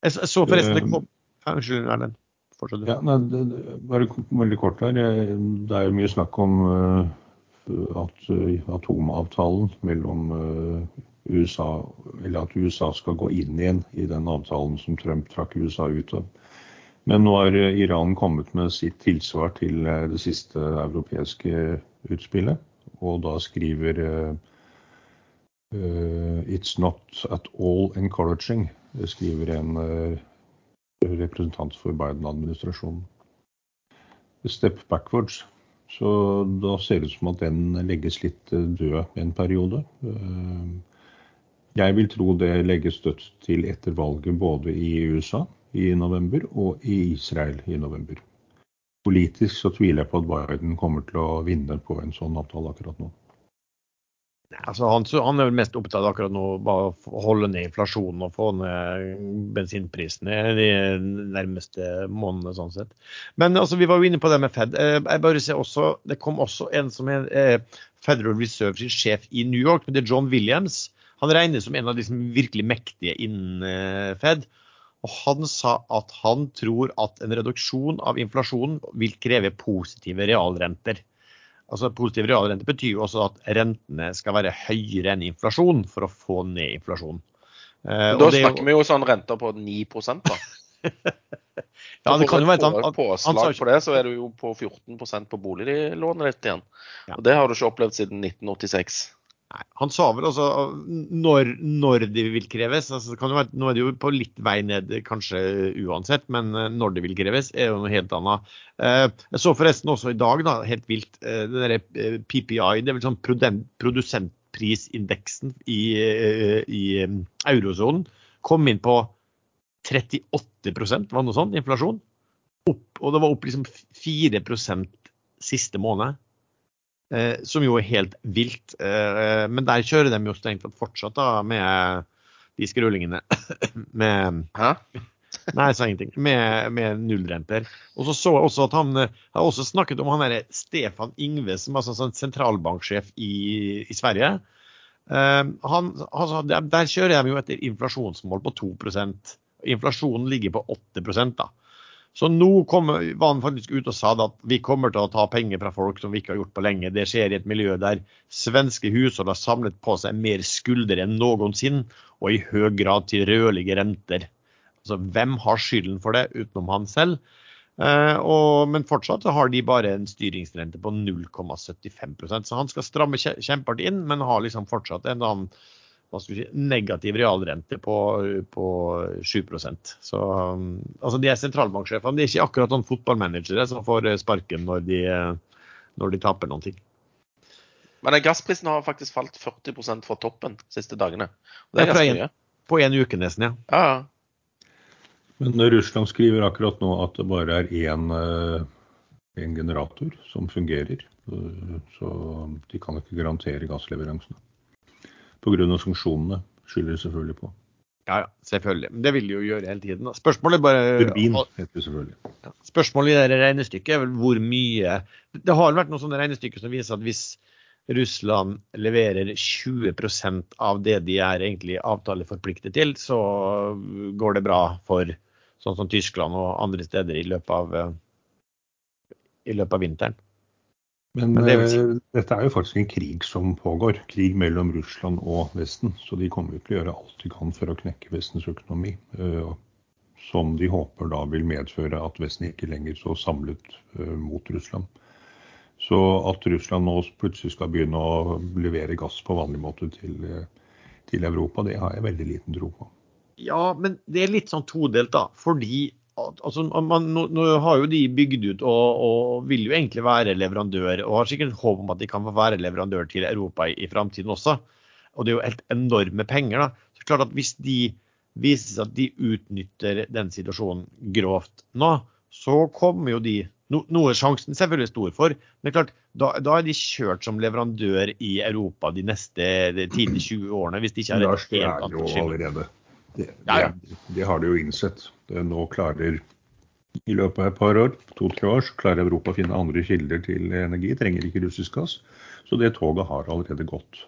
Jeg, jeg så forresten det Eh, kom Unnskyld, Erlend. Fortsett. Ja, nei, det, det, bare veldig kort her. Det er jo mye snakk om at atomavtalen mellom USA Eller at USA skal gå inn igjen i den avtalen som Trump trakk USA ut av. Men nå har eh, Iran kommet med sitt tilsvar til eh, det siste europeiske utspillet. Og da skriver eh, It's not at all encouraging, skriver en representant for Biden-administrasjonen. Step backwards. Så da ser det ut som at den legges litt død en periode. Jeg vil tro det legges dødt til etter valget både i USA i november og i Israel i november. Politisk så tviler jeg på at Biden kommer til å vinne på en sånn avtale akkurat nå. Altså, han, han er vel mest opptatt akkurat nå bare å holde ned inflasjonen og få ned bensinprisene de nærmeste månedene. sånn sett. Men altså, vi var jo inne på det med Fed. Eh, Jeg bare ser også, Det kom også en som er eh, Federal Reserve sin sjef i New York, men det er John Williams. Han regnes som en av de virkelig mektige innen eh, Fed. Og han sa at han tror at en reduksjon av inflasjonen vil kreve positive realrenter. Altså Positive realrenter betyr jo også at rentene skal være høyere enn inflasjon for å få ned inflasjonen. Men da det er snakker vi jo sånn renter på 9 da. Ja, det kan jo være et Påslag på det, så er du jo på 14% på boliglånet ditt igjen. Ja. Og det har du ikke opplevd siden 1986. Nei, han sa vel altså når, når det vil kreves. Altså, det være, nå er det jo på litt vei ned kanskje uansett, men eh, når det vil kreves er jo noe helt annet. Eh, Jeg så forresten også i dag, da, helt vilt, eh, det derre PPI, det er vel sånn produsentprisindeksen i, i eurosonen, kom inn på 38 var det noe sånt, inflasjon. Opp, og det var opp liksom 4% siste måned. Eh, som jo er helt vilt. Eh, men der kjører de jo strengt tatt fortsatt da, med de skrullingene. med Hæ? Nei, jeg sa ingenting. Med, med nullrenter. Og så så jeg også at han eh, har også snakket om han derre Stefan Ingve, som er sånn sentralbanksjef i, i Sverige. Eh, han, altså, der, der kjører de jo etter inflasjonsmål på 2% Inflasjonen ligger på 8 da. Så nå kom, var han faktisk ute og sa at vi kommer til å ta penger fra folk som vi ikke har gjort på lenge. Det skjer i et miljø der svenske hushold har samlet på seg mer skulder enn noensinne, og i høy grad til rødlige renter. Altså, hvem har skylden for det, utenom han selv? Eh, og, men fortsatt har de bare en styringsrente på 0,75% Så han skal stramme kje- kjempehardt inn, men har liksom fortsatt en annen hva skal vi si, negativ realrente på, på 7% Så um, altså De er sentralbanksjefene. De er ikke akkurat noen fotballmanagere som får eh, sparken når de, eh, når de taper noen ting. Men eh, gassprisen har faktisk falt 40% fra toppen de siste dagene. Og det er ganske mye. På en uke nesten, ja. Ja, ja. Men Russland skriver akkurat nå at det bare er én eh, en generator som fungerer. Eh, Så de kan ikke garantere gassleveransene. Pga. sanksjonene skylder det selvfølgelig på. Ja, ja, selvfølgelig. Men det vil de jo gjøre hele tiden. Spørsmålet bare Turbin heter det selvfølgelig. Ja. Spørsmålet i det regnestykket er vel hvor mye Det har vært noen sånne regnestykker som viser at hvis Russland leverer 20% av det de er egentlig avtaleforpliktet til, så går det bra for sånn som Tyskland og andre steder i løpet av, eh, i løpet av vinteren. Men, Men det si- eh, dette er jo faktisk en krig som pågår. Krig mellom Russland og Vesten. Så de kommer jo til å gjøre alt de kan for å knekke Vestens økonomi. eh, som de håper da vil medføre at Vesten ikke lenger så samlet eh, mot Russland. Så at Russland nå plutselig skal begynne å levere gass på vanlig måte til, til Europa, det har jeg veldig liten tro på. Ja, men det er litt sånn todelt, da. Fordi altså, man, nå, nå har jo de bygd ut og, og vil jo egentlig være leverandør, og har sikkert håp om at de kan få være leverandør til Europa i, i framtiden også. Og det er jo helt enorme penger. da. Så klart at Hvis de viser seg at de utnytter den situasjonen grovt nå, så kommer jo de no, Noe sjansen selvfølgelig stor for, men klart, da, da, er de kjørt som leverandør i Europa de neste 10-20 årene. hvis de ikke har det er jo allerede. Det, det, det, har de jo innsett. Nå klarer i løpet av et par år, to-tre år, så klarer Europa å finne andre kilder til energi. Trenger ikke russisk gass. Så det toget har allerede gått.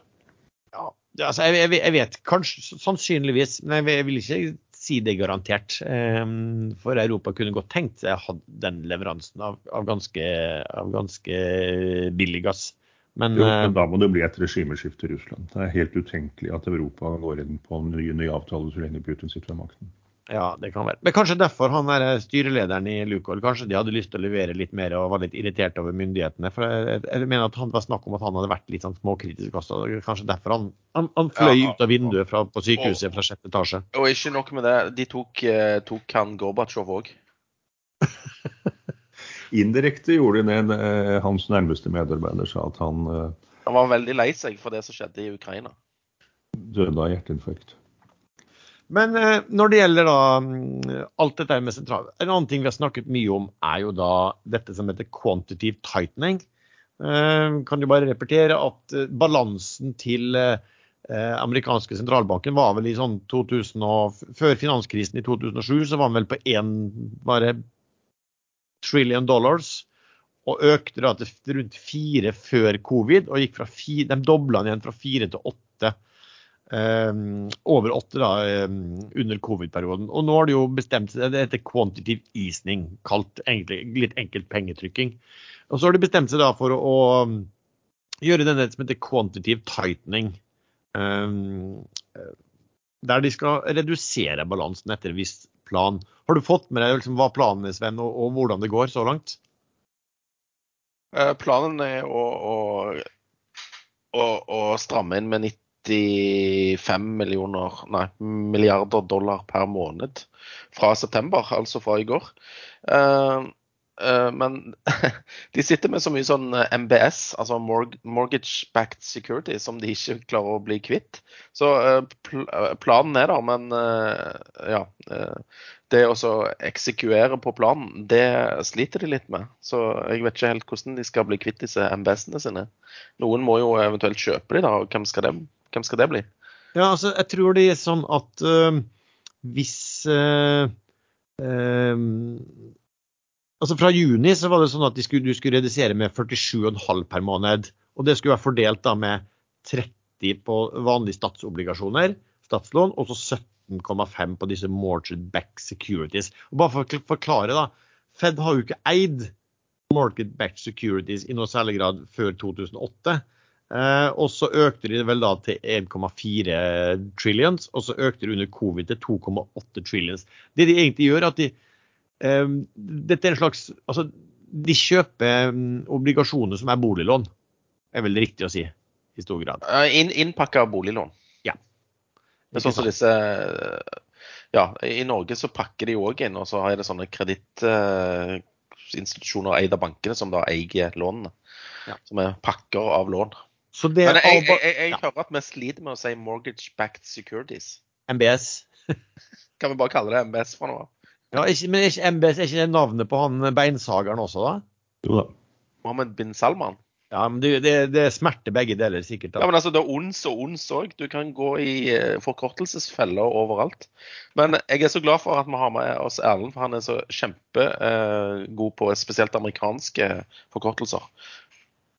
Ja, altså jeg, jeg, vet kanskje, sannsynligvis, men jeg vil ikke si det garantert. Ehm, for Europa kunne godt tenkt seg den leveransen av, av, ganske, av ganske, billig gass. Men, jo, men, eh, da må det bli et regimeskifte i Russland. Det er helt utenkelig at Europa går inn på en ny, ny avtale så lenge Putin sitter ved makten. Ja, det kan være. Men kanskje derfor han er styrelederen i Lukoil kanskje de hadde lyst til å levere litt mer og var litt irritert over myndighetene. For jeg, jeg mener at han var snakk om at han hadde vært litt sånn småkritisk også. Kanskje derfor han, han, han fløy ja, ut av vinduet fra, på sykehuset og, fra sjette etasje. Og ikke nok med det, de tok, eh, tok han Gorbatsjov òg. Indirekte gjorde de det. Eh, hans nærmeste medarbeider sa at han eh, Han var veldig lei seg for det som skjedde i Ukraina. Døde av hjerteinfarkt. Men eh, når det gjelder da mm, alt dette med sentral En annen ting vi har snakket mye om, er jo da dette som heter quantitative tightening. Eh, kan du bare repetere at eh, balansen til amerikanske sentralbanken var vel i sånn 2000 og, Før finanskrisen i 2007 så var den vel på én bare trillion dollars. Og økte da til rundt fire før covid. og gikk fra fire, De dobla den igjen fra fire til åtte Um, over åtte da, um, under covid-perioden. Og nå har de jo bestemt seg, det heter quantitative easing, kalt egentlig, litt enkelt pengetrykking. Og så har de bestemt seg da for å, å gjøre denne som heter quantitative tightening. Um, der de skal redusere balansen etter en viss plan. Har du fått med deg liksom, hva planen er, Sven, og, og, hvordan det går så langt? Uh, planen er å, å, å, stramme inn med 95 millioner, nei, milliarder dollar per måned fra september, altså fra i går. Uh, men de sitter med så mye sånn MBS, altså Mortgage Backed Security, som de ikke klarer å bli kvitt. Så uh, planen er der, men ja. det å eksekvere på planen, det sliter de litt med. Så jeg vet ikke helt hvordan de skal bli kvitt disse MBS-ene sine. Noen må jo eventuelt kjøpe de da, og hvem skal det hvem skal det bli? Ja, altså, jeg tror det er sånn at øh, hvis øh, uh, Altså Fra juni så var det sånn at skulle, du skulle redusere med 47,5 per måned. Og det skulle være fordelt da med 30 på vanlige statsobligasjoner, statslån, og så 17,5 på disse mortgage back securities. Og bare for å forklare, da. Fed har jo ikke eid market back securities i noe særlig grad før 2008. Eh, og så økte de vel da til 1,4 trillions, og så økte de under covid til 2,8 trillions. Det de egentlig gjør, er at de Dette er en slags Altså, de kjøper um, obligasjoner som er boliglån, er vel riktig å si i stor grad. In, innpakka boliglån. Ja. Det er sånn som disse Ja, i Norge så pakker de òg inn, og så har de sånne kredittinstitusjoner eid av bankene som da eier lånene. Ja. Som er pakker av lån. Men jeg, jeg, jeg, jeg ja. hører at vi sliter med å si mortgage backed securities. MBS. kan vi bare kalle det MBS for noe? Ja, ikke, Men ikke MBS er ikke det navnet på han beinsageren også, da? Jo da. Mohammed bin Salman? Ja, men det, det, det smerter begge deler, sikkert. da. Ja, men altså, Det er ons og ons òg. Du kan gå i uh, forkortelsesfeller overalt. Men jeg er så glad for at vi har med oss Erlend, for han er så kjempegod uh, på spesielt amerikanske forkortelser.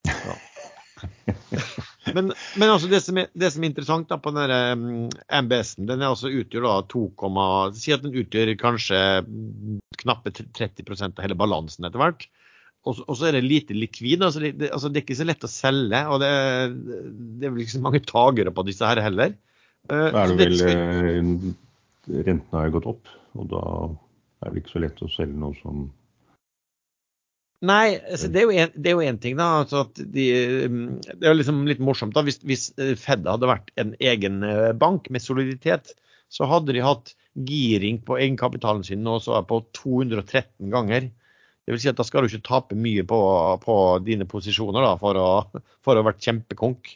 Ja. Men, men altså det, som er, det, som er, interessant da på denne MBS-en, den altså utgjør da 2, Si at den utgjør kanskje knappe 30% av hele balansen etter hvert. Og, og, så er det lite likvid. Altså det, altså det, er ikke så lett å selge. Og det, det er vel ikke så mange tagere på disse her heller. Uh, er det vel uh, Rentene har gått opp, og da er det ikke så lett å selge noe som Nei, altså det, er jo en, ting. da, altså de, mm, Det er liksom litt morsomt. da, Hvis, hvis, Fed hadde vært en egen eh, bank med soliditet, så hadde de hatt giring på egenkapitalen sin nå så er på 213 ganger. Det vil si at da skal du ikke tape mye på, på dine posisjoner da, for, å, for å ha vært kjempekonk.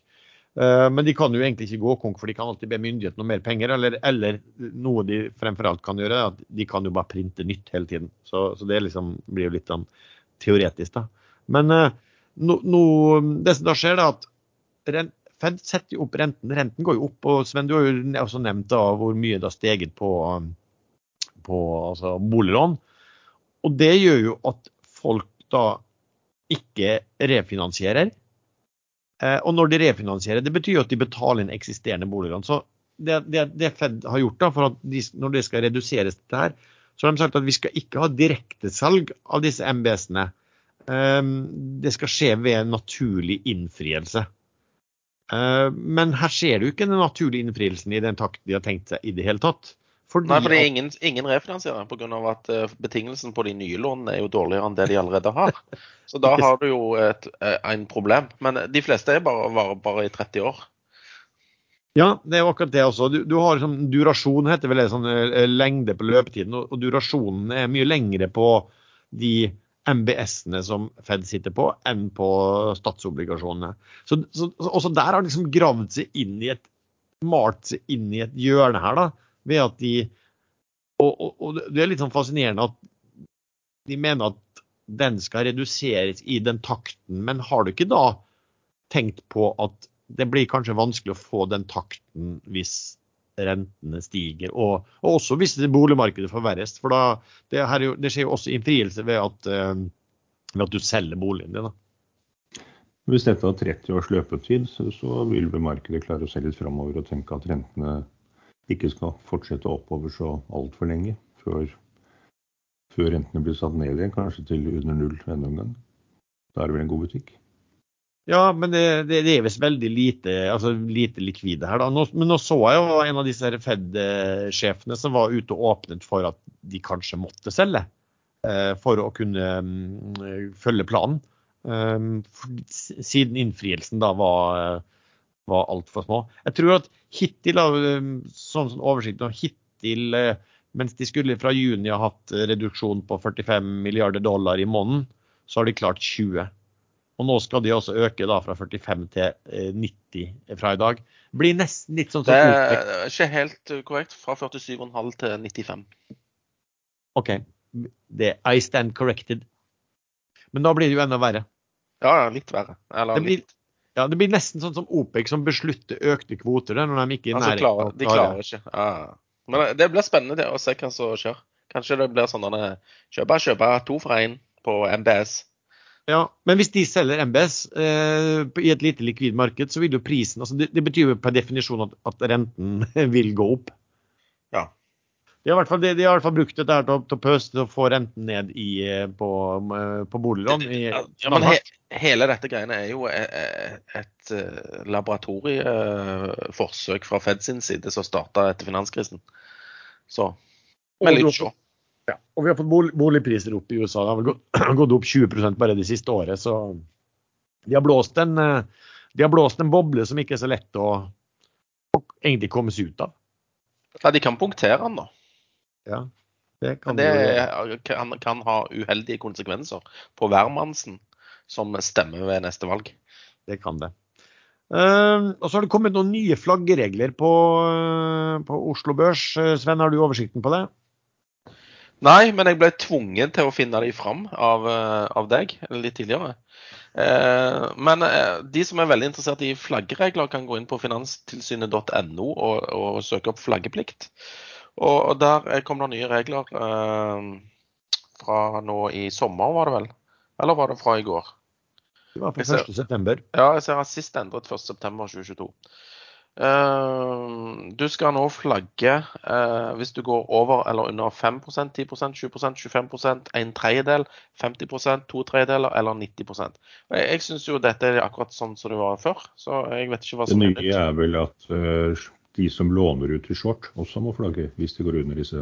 Eh, men de kan jo egentlig ikke gå konk, for de kan alltid be myndighetene om mer penger. Eller, eller, noe de fremfor alt kan gjøre, at de kan jo bare printe nytt hele tiden. Så, så det liksom blir jo litt sånn teoretisk, da. Men uh, no, no, det som da skjer, er at Fed setter jo opp renten. Renten går jo opp. og Sven, du har jo også nevnt da hvor mye det har steget på, på altså boliglån. Og det gjør jo at folk da ikke refinansierer. Eh, og når de refinansierer, det betyr jo at de betaler inn eksisterende boliglån. Så det, det, det, Fed har gjort da, for at de, når det skal reduseres dette her, så har de sagt at vi skal ikke ha direktesalg av disse MBS-ene. Eh, det skal skje ved naturlig innfrielse. Eh, men her ser du ikke den naturlige innfrielsen i den takt de har tenkt seg i det hele tatt. Fordi Nei, er ingen, ingen refinansierer pga. at uh, betingelsen på de nye lånene er jo dårligere enn det de allerede har. Så da har du jo et, uh, en problem. Men de fleste er bare, bare, bare, i 30 år. Ja, det er jo akkurat det også. Du, du har sånn, Durasjon heter vel det, sånn uh, lengde på løpetiden. Og, og, durasjonen er mye lengre på de MBS-ene som Fed sitter på, enn på statsobligasjonene. Så, så også der har de liksom gravd seg inn i et malt seg inn i et hjørne her, da ved at de og, og, og, det er litt sånn fascinerende at de mener at den skal reduseres i den takten. Men har du ikke da tenkt på at det blir kanskje vanskelig å få den takten hvis rentene stiger, og, og også hvis det boligmarkedet forverres. For da, det, jo, det, skjer jo også innfrielse ved at, uh, ved at du selger boligen din. Da. Hvis dette har 30 års løpetid, så, så vil markedet klare å se litt framover og tenke at rentene ikke skal fortsette oppover så altfor lenge før, før rentene blir satt ned igjen, kanskje til under null enda en gang. Da er det vel en god butikk? Ja, men det, det, det er visst veldig lite, altså lite likvide her. da. Nå, men nå så jeg jo en av disse Fed-sjefene som var ute og åpnet for at de kanskje måtte selge. Eh, for å kunne um, følge planen. Um, siden innfrielsen da var var altfor små. Jeg tror at hittil, um, sånn som oversikt hittil, eh, mens de skulle fra juni ha hatt reduksjon på 45 milliarder dollar i måneden, så har de klart 20. Og nå skal de også øke da fra 45 til 90 eh, fra i dag. Blir nesten litt sånn som Det er ikke helt korrekt. Fra 47,5 til 95. OK. Det, I stand corrected. Men da blir det jo enda verre. Ja, litt verre. Eller det blir, ja, Det blir nesten sånn som OPEC som beslutter økte kvoter når de ikke er altså, klarer, De klarer ikke. Ja. Men det blir spennende det, å se hva som skjer. Kanskje det blir sånn at kjøpe, kjøpe to for én på MBS. Ja, Men hvis de selger MBS eh, i et lite likvid marked, så vil jo prisen altså det, det betyr jo per definisjon at, at renten vil gå opp. Ja. De har, fall, de, de har i hvert fall brukt dette til, til å pøse til å få renten ned i, eh, på, eh, på boliglån. ja, men he, hele dette greiene er jo et, e, et eh, laboratorieforsøk fra Fed sin side som starta etter finanskrisen. Så men litt sjå. Ja, og vi har fått boligpriser opp i USA. Det har vel gått, gått opp 20% bare det siste året. Så de har, blåst en, de har blåst en boble som ikke er så lett å, å egentlig komme seg ut av. Ja, de kan punktere den, da. Ja, det kan, det kan, kan, ha uheldige konsekvenser på hvermannsen som stemmer ved neste valg. Det kan det. Uh, og så har det kommet noen nye flaggeregler på, uh, på Oslo Børs. Uh, Sven, har du oversikten på det? Nei, men jeg ble tvunget til å finne de fram av, av deg litt tidligere. men de som er veldig interessert i flaggeregler, kan gå inn på finanstilsynet.no og, og søke opp flaggeplikt. Og, og der kom det nye regler eh, fra nå i sommer, var det vel? Eller var det fra i går? Det var fra 1.9. Ja, jeg ser at sist endret 1.9.2022. Uh, du skal nå flagge uh, hvis du går over eller under 5% 10% 20% 25% en tredjedel, 50% to tredjedeler eller 90 Og Jeg, syns jo dette er akkurat sånn som det var før. så jeg vet ikke hva som er Det nye er vel at uh, de som låner ut til short, også må flagge hvis de går under disse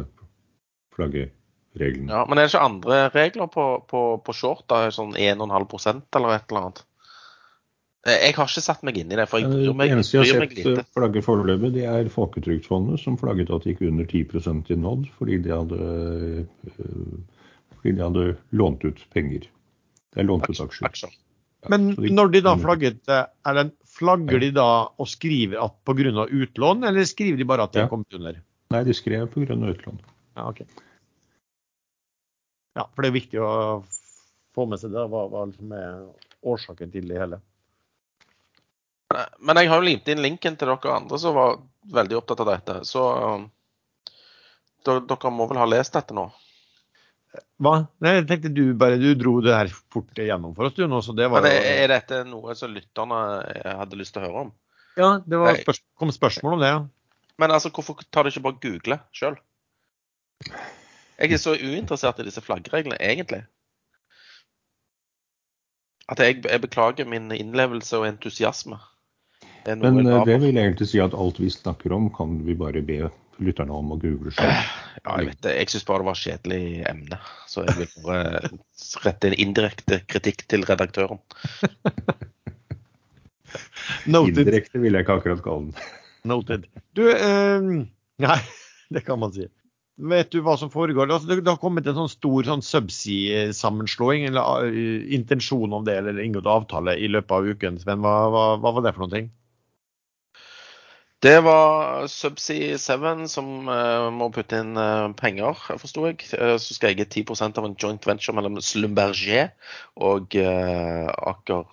flaggereglene. Ja, Men er det ikke andre regler på, på, på short? da, Sånn 1,5% eller et eller annet? Eh, Jeg har ikke satt meg inn i det, for jeg bryr Det eneste jeg har sett eh, flagge foreløpig, det er Folketrygdfondet, som flagget at det gikk under 10% i nådd fordi de hadde, øh, fordi de hadde lånt ut penger. Det er lånt ut aksjer. Aksjer. Men de- når de da flagget, eh, er det, flagger de da og skriver at pga. utlån, eller skriver de bare at de Ja. er kommet under? Nei, de skrev pga. utlån. Ja, ok. Ja, for det er viktig å få med seg det, hva, hva som er årsaken til det hele. Men jeg har jo limt inn linken til dere andre som var veldig opptatt av dette. Så um, dere må vel ha lest dette nå? Hva? Nei, jeg tenkte du bare du dro det her fort gjennom for oss, du nå, så det var Men er dette noe som lytterne hadde lyst til å høre om? Ja, det var spørs kom spørsmål om det, ja. Men altså, hvorfor tar du ikke bare google sjøl? Jeg er så uinteressert i disse flaggreglene, egentlig. At jeg, jeg beklager min innlevelse og entusiasme. Det Men øh, det vil egentlig si at alt vi snakker om, kan vi bare be lytterne om å google selv. Ja, jeg vet det. Jeg syns bare det var kjedelig emne. Så jeg vil bare rette en indirekte kritikk til redaktøren. Noted. Indirekte vil jeg ikke akkurat kalle den. Noted. Du, eh, nei, det kan man si. Vet du hva som foregår? Altså, det, det har kommet en sånn stor sånn subsea-sammenslåing, eller uh, intensjon om det, eller inngått avtale i løpet av uken. Sven, hva, hva, hva var det for noe? Det var Subsea 7 som uh, må putte inn uh, penger, forsto jeg. Uh, så skal jeg gi 10% av en joint venture mellom Slumberger og Aker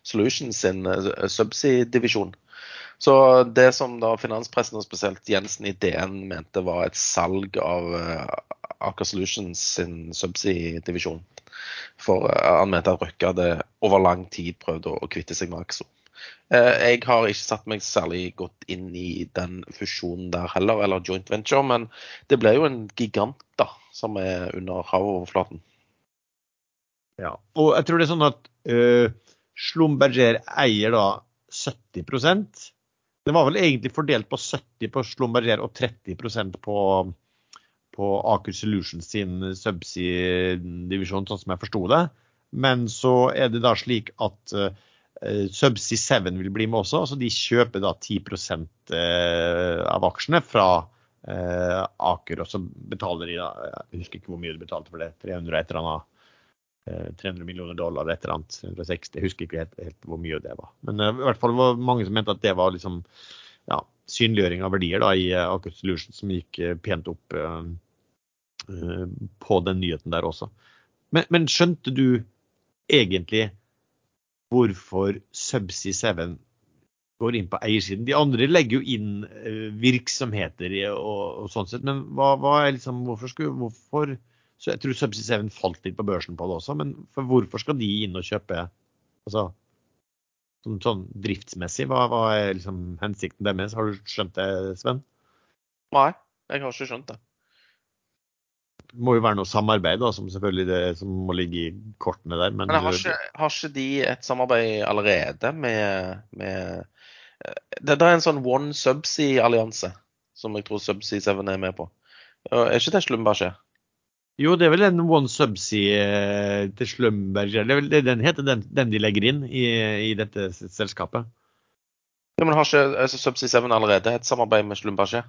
Solutions sin Subsea-divisjon. Så det som da finanspressen, og spesielt Jensen i DN, mente var et salg av Aker Solutions sin Subsea-divisjon. For han mente at Røkke hadde over lang tid prøvd å, å kvitte seg med Akso. Eh, Jeg har ikke satt meg særlig godt inn i den fusjonen der heller, eller joint venture, men det ble jo en gigant da, som er under havoverflaten. Ja. Og jeg tror det er sånn at uh, Slumberger eier da 70% Det var vel egentlig fordelt på 70% på Slumberger og 30% på, på Aker Solutions sin subsea-divisjon, sånn som jeg forsto det. Men så er det da slik at uh, Subsea 7 vil bli med også, så de kjøper da 10 eh, av aksjene fra eh, Aker. Og så betaler de da, jeg husker ikke hvor mye de betalte for det, 300 et eller annet. eh, 300 millioner dollar et eller annet, 160, jeg husker ikke helt, helt hvor mye det var. Men eh, i hvert fall var mange som mente at det var liksom ja, synliggjøring av verdier da, i eh, Aker Solutions som gikk eh, pent opp eh, eh, på den nyheten der også. Men, men skjønte du egentlig hvorfor Subsea 7 går inn på eiersiden? De andre legger jo inn eh, virksomheter og, og sånn sett, men hva, hva liksom, hvorfor skulle hvorfor, så Jeg tror Subsea 7 falt litt på børsen på det også, men for hvorfor skal de inn og kjøpe altså, sånn, sånn driftsmessig? Hva, hva er liksom hensikten deres? Har du skjønt det, Sven? Nei, jeg har ikke skjønt det. Må jo være noe samarbeid da, som selvfølgelig det, som må ligge i kortene der. Men, Men har ikke, har ikke de et samarbeid allerede med, med eh, det, det er en sånn One Subsea-allianse som jeg tror Subsea 7 er med på. Er ikke det Slumberger? Jo, det er vel en One Subsea eh, til er vel den heter, den, den de legger inn i, i dette selskapet. Ja, men har ikke altså, Subsea 7 allerede et samarbeid med tror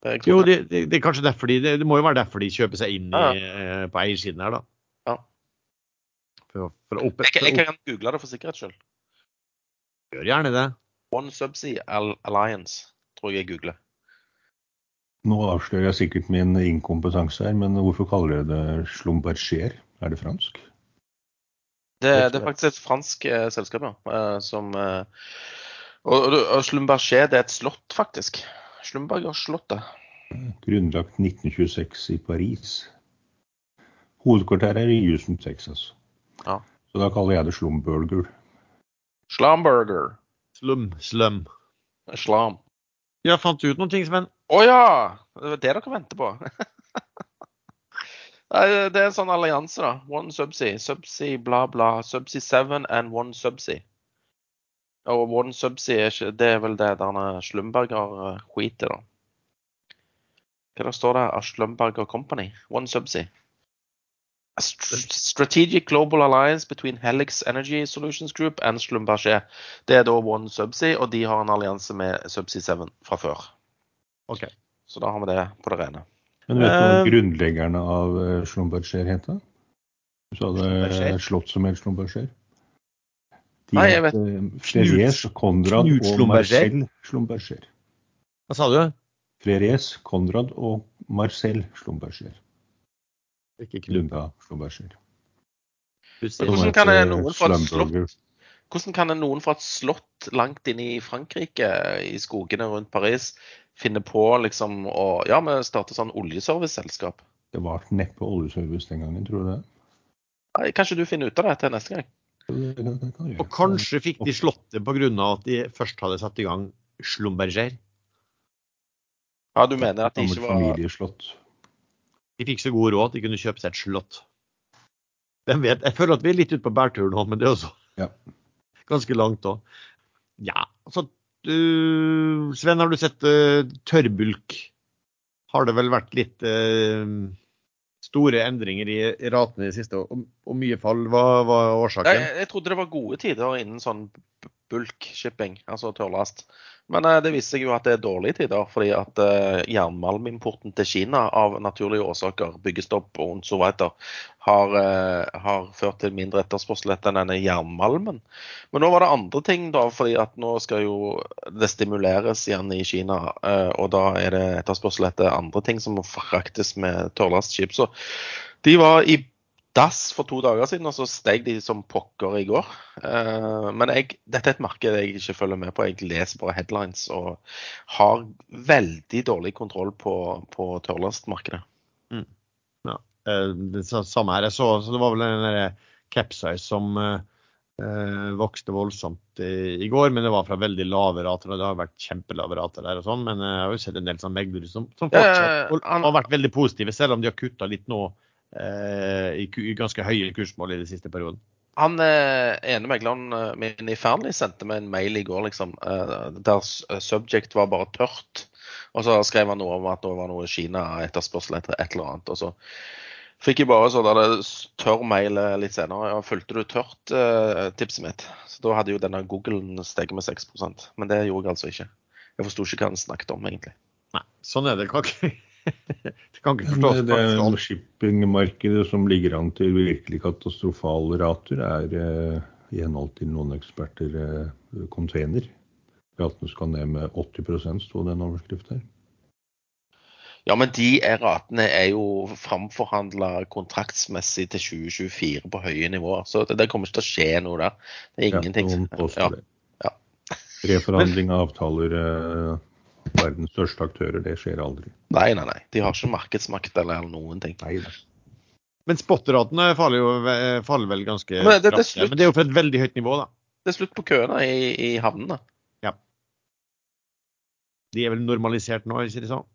Jo, det. det, det, er kanskje derfor de, det, det må jo være derfor de kjøper seg inn i, Ja, eh, på eiersiden her, da. Ja. For, for opp, Jeg, jeg kan google det for sikkerhets skyld. Gjør gjerne det. One Subsea Alliance tror jeg jeg googler. Nå avslører jeg sikkert min inkompetanse her, men hvorfor kaller dere det Schlumberger? Er det fransk? Det, det er faktisk et fransk eh, selskap, ja. eh, som eh, og, og, og Schlumberger det er et slott, faktisk. Schlumberger-slottet. Grunnlagt 1926 i Paris. Hovedkvarteret er i Houston, Texas. Ja. Så da kaller jeg det slumburger. Slumburger. Slum. Slum. Slam. Jeg fant ut noen ting, Sven? Å ja! Det var det dere venter på. Det er en sånn allianse, da. One Subsea. Subsea bla, bla. Subsea 7 and One Subsea. Og One Subsea er ikke Det er vel det denne Slumberger-skitet, da. Hva det står det? Av Slumberger Company? One Subsea. St- Strategic Global Alliance between Helix Energy Solutions Group and Schlumberger. Det er da One Subsea, og de har en allianse med Subsea 7 fra før. Ok. Så da har vi det på det rene. Men vet du hva uh, grunnleggerne av Slumberger Schlumberger het? da? Du hadde slått som en Schlumberger? De Nei, het eh, Freres, Konrad Knut og? Marcel Schlumberger. Hva sa du? Freres, Konrad og Marcel Schlumberger. Ikke Klunda Lunda Schlumberger. Hvordan kan slott, Hvordan kan noen fra et slott langt inne i Frankrike, i skogene rundt Paris, finne på liksom å Ja, vi starter sånn oljeserviceselskap. Det var neppe oljeservice den gangen, tror du det? Kanskje du finner ut av det til neste gang? Og kanskje fikk de slått det pga. at de først hadde satt i gang Slumberger. Ja, du mener at de ikke var familieslott. De fikk så god råd at de kunne kjøpe seg et slott. Hvem vet? Jeg føler at vi er litt ute på bærtur nå, men det er også Ja. ganske langt òg. Ja, altså du, Sven, har du sett uh, tørrbulk? Har det vel vært litt eh, store endringer i, i ratene i det siste, og, og mye fall? Hva var årsaken? jeg trodde det var gode tider innen sånn bulk-shipping, altså tørrlast. Men eh, det viser seg jo at det er dårlige tider, fordi at eh, jernmalmimporten til Kina av naturlige årsaker, byggestopp og så videre, har, eh, har ført til mindre etterspørsel etter denne jernmalmen. Men nå var det andre ting, da, fordi at nå skal jo det stimuleres igjen i Kina. Og da er det etterspørsel etter andre ting som må fraktes med tørrlastskip. Så de var i dass for to dager siden, og så steg de som pokker i går. Eh, Men jeg, dette er et marked jeg ikke følger med på. Jeg leser bare headlines og har veldig dårlig kontroll på, på tørrlastmarkedet. Eh, det samme her. Jeg så, så det var vel den der capsize som eh, eh, vokste voldsomt i, i går, men det var fra veldig lave rater. og Det har vært kjempelave rater der og sånn, men jeg har jo sett en del sånn meglere som, som fortsatt ja, han- har vært veldig positive, selv om de har kutta litt nå eh, i, i ganske høye kursmål i den siste perioden. Han eh, ene megleren eh, min i Fearnley sendte meg en mail i går liksom, eh, der eh, subject var bare tørt. Og så skrev han noe om at det var noe Kina-etterspørsel etter et eller annet. Og så fikk jeg bare sånn der det tørr mail eh, litt senere. Ja, fulgte du tørt eh, tipset mitt? Så da hadde jo denne Googlen steget med 6% Men det gjorde jeg altså ikke. Jeg forsto ikke hva han snakket om, egentlig. Nei, sånn er det. Kan ikke, det kan ikke forstås. det faktisk shippingmarkedet som ligger an til virkelig katastrofale rater, er eh, i henhold til noen eksperter eh, container. Ratene skal ned med 80 sto det en overskrift her. Ja, men de ratene er jo framforhandla kontraktsmessig til 2024 på høye nivåer. Så det, det kommer ikke til å skje noe der. Det er ingenting. Ja, noen Ja, påstår det. ja. Reforhandling av avtaler eh, verdens største aktører, det skjer aldri. Nei, nei, nei. De har ikke markedsmakt eller noen ting. Nei, nei. Men spotteratene faller jo faller vel ganske Men det- det slutt. Men det er jo fra et veldig høyt nivå, da. Det er slutt på køene i, i havnene. De er vel normalisert nå, sier de sånn.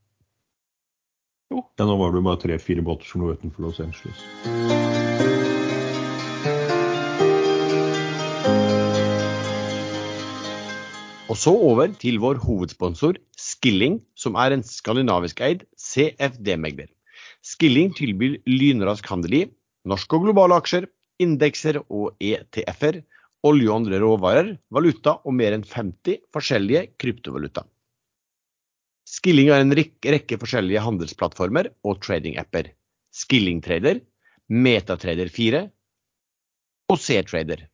Ja, nå var det jo bare tre-fire båter som lå utenfor Los Angeles. Og så over til vår hovedsponsor Skilling, som er en skandinavisk eid CFD-megler. Skilling tilbyr lynrask handel i norske og globale aksjer, indekser og ETF-er, olje og andre råvarer, valuta og mer enn 50 forskjellige kryptovaluta. Skilling har en rekke forskjellige handelsplattformer og trading-apper. Skilling Trader, Metatrader 4 og C-Trader.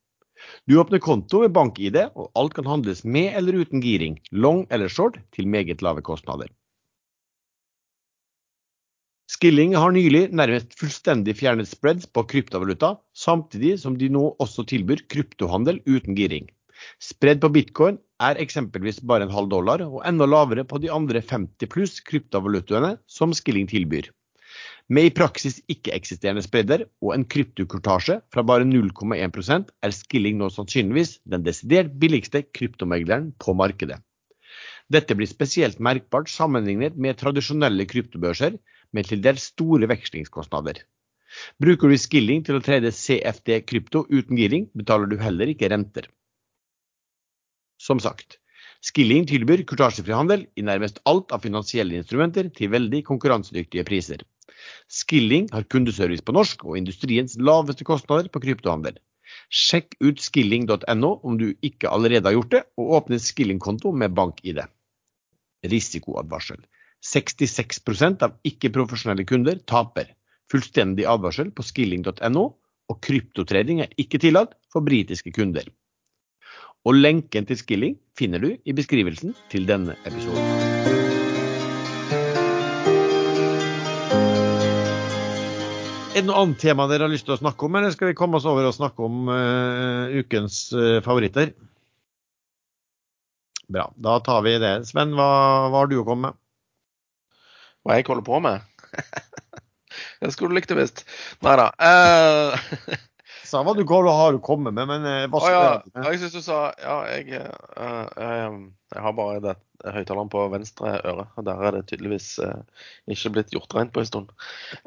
Du åpner konto med bank-ID, og alt kan handles med eller uten giring, long eller short, til meget lave kostnader. Skilling har nylig nærmest fullstendig fjernet spreads på kryptovaluta, samtidig som de nå også tilbyr kryptohandel uten giring. Spread på bitcoin er eksempelvis bare en halv dollar, og enda lavere på de andre 50 pluss kryptovalutaene som Skilling tilbyr. Med i praksis ikke-eksisterende spredder og en kryptokortasje fra bare 0,1% er Skilling nå sannsynligvis den desidert billigste kryptomegleren på markedet. Dette blir spesielt merkbart sammenlignet med tradisjonelle kryptobørser med til dels store vekslingskostnader. Bruker du Skilling til å trade CFD krypto uten giring, betaler du heller ikke renter. Som sagt, Skilling tilbyr kurtasjefri handel i nærmest alt av finansielle instrumenter til veldig konkurransedyktige priser. Skilling har kundeservice på norsk og industriens laveste kostnader på kryptohandel. Sjekk ut skilling.no om du ikke allerede har gjort det, og åpne Skilling-konto med bank-ID. Risikoadvarsel. 66% av ikke-profesjonelle kunder taper. Fullstendig advarsel på skilling.no, og kryptotrading er ikke tillatt for britiske kunder. Og lenken til Skilling finner du i beskrivelsen til denne episoden. Det noe annet tema dere har lyst til å snakke om, eller skal vi komme oss over og snakke om uh, ukens uh, favoritter? Bra, da tar vi det. Sven, hva, hva har du å komme med? Hva jeg holder på med? det skulle du likt å visst. Nei da. Uh... sa hva du har å komme med, men hva skal oh, ja. Jeg syns du sa Ja, jeg, jeg, jeg har bare det høyttaleren på venstre øre, og der er det tydeligvis ikke blitt gjort rent på en stund.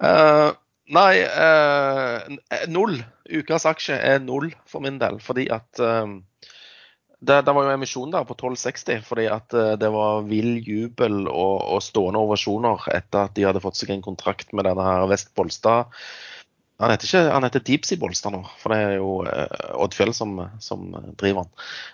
Uh, Nei, eh, null. Ukas aksje er null for min del. Fordi at eh, det, det, var jo emisjon der på 1260 fordi at eh, det var vill jubel og, og, stående ovasjoner etter at de hadde fått seg en kontrakt med denne her Vest Bolstad. Han heter, ikke, han heter Deepsea Bolstad nå, for det er jo eh, Oddfjell som, som driver han.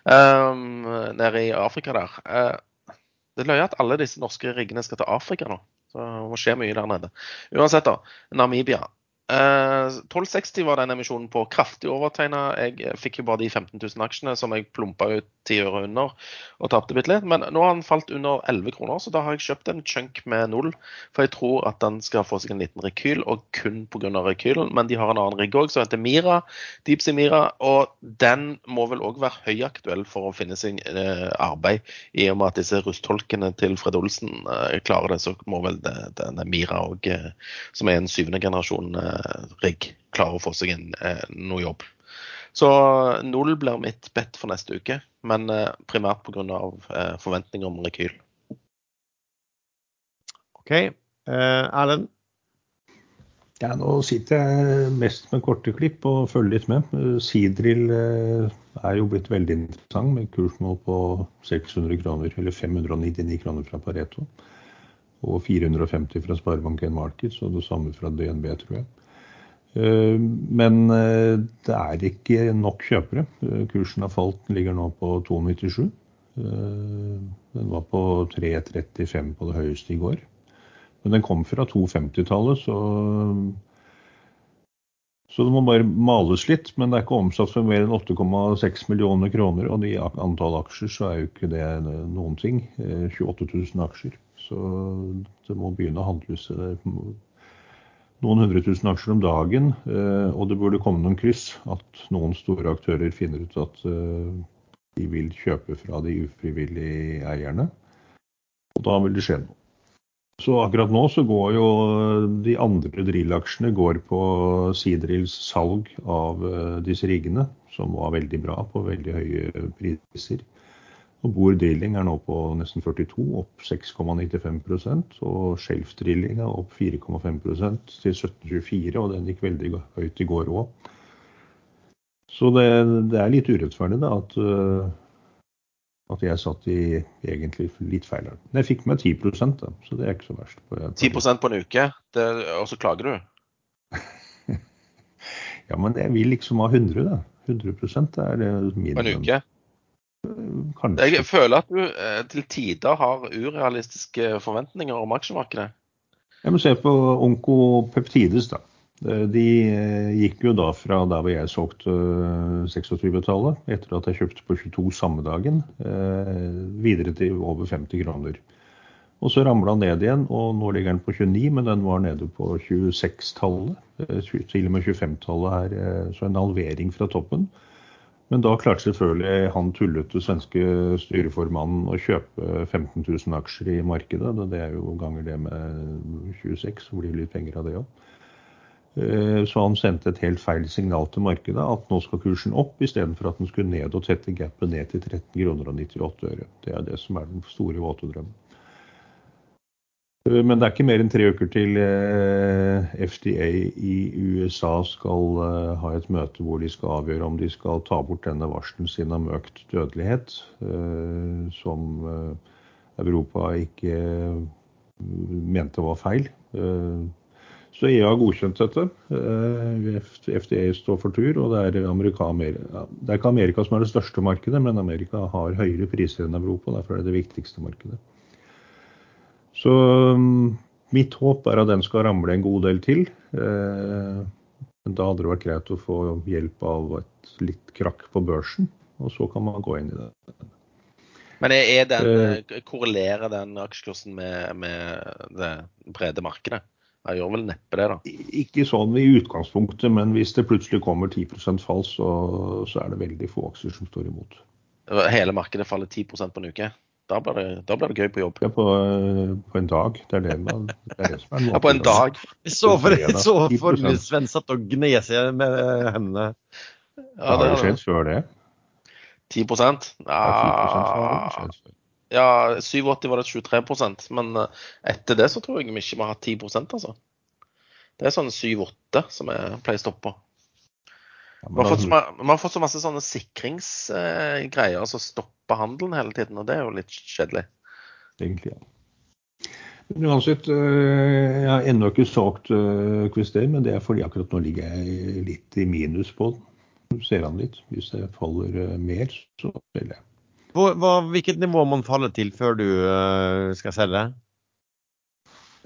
Um, nede i Afrika der. Uh, det er løye at alle disse norske riggene skal til Afrika nå. Så det må skje mye der nede. Uansett, da. Namibia. 1260 eh, var den emisjonen på. Kraftig overtegna. Jeg fikk jo bare de 15 000 aksjene som jeg plumpa ut 10 øre under og tapte bitte litt. Men nå har den falt under 11 kroner, så da har jeg kjøpt en chunk med null. For jeg tror at den skal få seg en liten rekyl, og kun pga. rekylen. Men de har en annen rigg òg som heter Mira. Deepsea Mira. Og den må vel òg være høyaktuell for å finne sin eh, arbeid. I og med at disse rustholkene til Fred Olsen eh, klarer det, så må vel denne Mira òg, eh, som er en syvende generasjon eh, rigg klarer å få seg en, eh, noe jobb. Så null blir mitt bet for neste uke, men eh, primært pga. Eh, forventninger om rekyl. OK. Erlend? Ja, nå sitter jeg mest med korte klipp og følger litt med. Sidrill er jo blitt veldig interessant med kursmål på 600 kroner, eller 599 kroner fra Pareto. Og 450 fra Sparebank1 Markets, og det samme fra DNB, tror jeg. Eh, men eh, det er ikke nok kjøpere. Eh, kursen har falt, den ligger nå på 2,97. Den var på 3,35 på det høyeste i går. Men den kom fra 2,50-tallet, så så det må bare males litt. Men det er ikke omsatt for mer enn 8,6 millioner kroner. Og i antall aksjer så er jo ikke det noen ting. 28 000 aksjer. Så det må begynne å handles noen hundre tusen aksjer om dagen, eh, og det burde komme noen kryss. At noen store aktører finner ut at eh, de vil kjøpe fra de ufrivillige eierne. Og da vil det skje noe. Så akkurat nå så går jo de andre drillaksjene går på Seadrills salg av eh, disse riggene, som var veldig bra på veldig høye priser. Og Boer Drilling er nå på nesten 42, opp 6,95 Og Shelf Drilling er opp 4,5% til 17,24, og den gikk veldig høyt i går òg. Så det, det, er litt urettferdig da, at, uh, at jeg satt i egentlig litt feil. Men jeg fikk med 10 da, så det er ikke så verst. På, 10% på en uke, det, og så klager du? ja, men jeg vil liksom ha 100, da. 100% er det minimum. På en uke? Kanskje. Jeg føler at du eh, til tider har urealistiske forventninger om aksjemarkedet. Jeg må se på Onkopeptides, da. Eh, de eh, gikk jo da fra der hvor jeg solgte 26-tallet, etter at jeg kjøpte på 22 samme dagen, videre til over 50 kroner. Og så ramla den ned igjen, og nå ligger den på 29, men den var nede på 26-tallet. Til og med 25-tallet her, så en halvering fra toppen. Men da klarte selvfølgelig han tullete svenske styreformannen å kjøpe 15 000 aksjer i markedet. Det er jo ganger det med 26, så blir det litt penger av det òg. Eh, så han sendte et helt feil signal til markedet, at nå skal kursen opp, istedenfor at den skulle ned og tette gapet ned til 13 kroner og 98 øre. Det er det som er den store våte drømmen. Eh, men det er ikke mer enn tre uker til eh, FDA i USA skal eh, ha et møte hvor de skal avgjøre om de skal ta bort denne varselen sin om økt dødelighet, som Europa ikke mente var feil. Så EU har godkjent dette. FDA står for tur, og det er, Amerika, det er ikke Amerika som er det største markedet, men Amerika har høyere priser enn Europa. Derfor er det det viktigste markedet. Så mm, mitt håp er at den skal ramle en god del til. Eh, men da hadde det vært greit å få hjelp av et litt krakk på børsen, og så kan man gå inn i det. Men er den, korrelerer den aksjekursen med, med det brede markedet? Jeg gjør vel neppe det, da. Ikke sånn i utgangspunktet, men hvis det plutselig kommer 10% fall, så, så, er det veldig få aksjer som står imot. Hele markedet faller 10% på en uke? Da blir, det, da blir det gøy på jobb. Ja, på, på en dag. Det er det, man, det, er det som er Ja, på en dag. Jeg så for, så for Sven satt og gned seg med hendene. Ja, det har jo skjedd før det. 10 Ja, 10 har. Ja, 87 var det 23% men eh, etter det så tror jeg vi ikke vi har hatt 10% altså. Det er sånn 7-8 som jeg pleier å stoppe Vi har, fått, man har fått så masse sånne sikringsgreier som stopper handelen hele tiden, og det er jo litt kjedelig. Egentlig, ja. Men uansett, eh, jeg har ennå ikke solgt eh, Quister, men det er fordi akkurat nå ligger jeg litt i minus på den. Du ser han litt. Hvis det faller mer, så selger jeg. Hva, hvilket nivå må man falle til før du skal selge?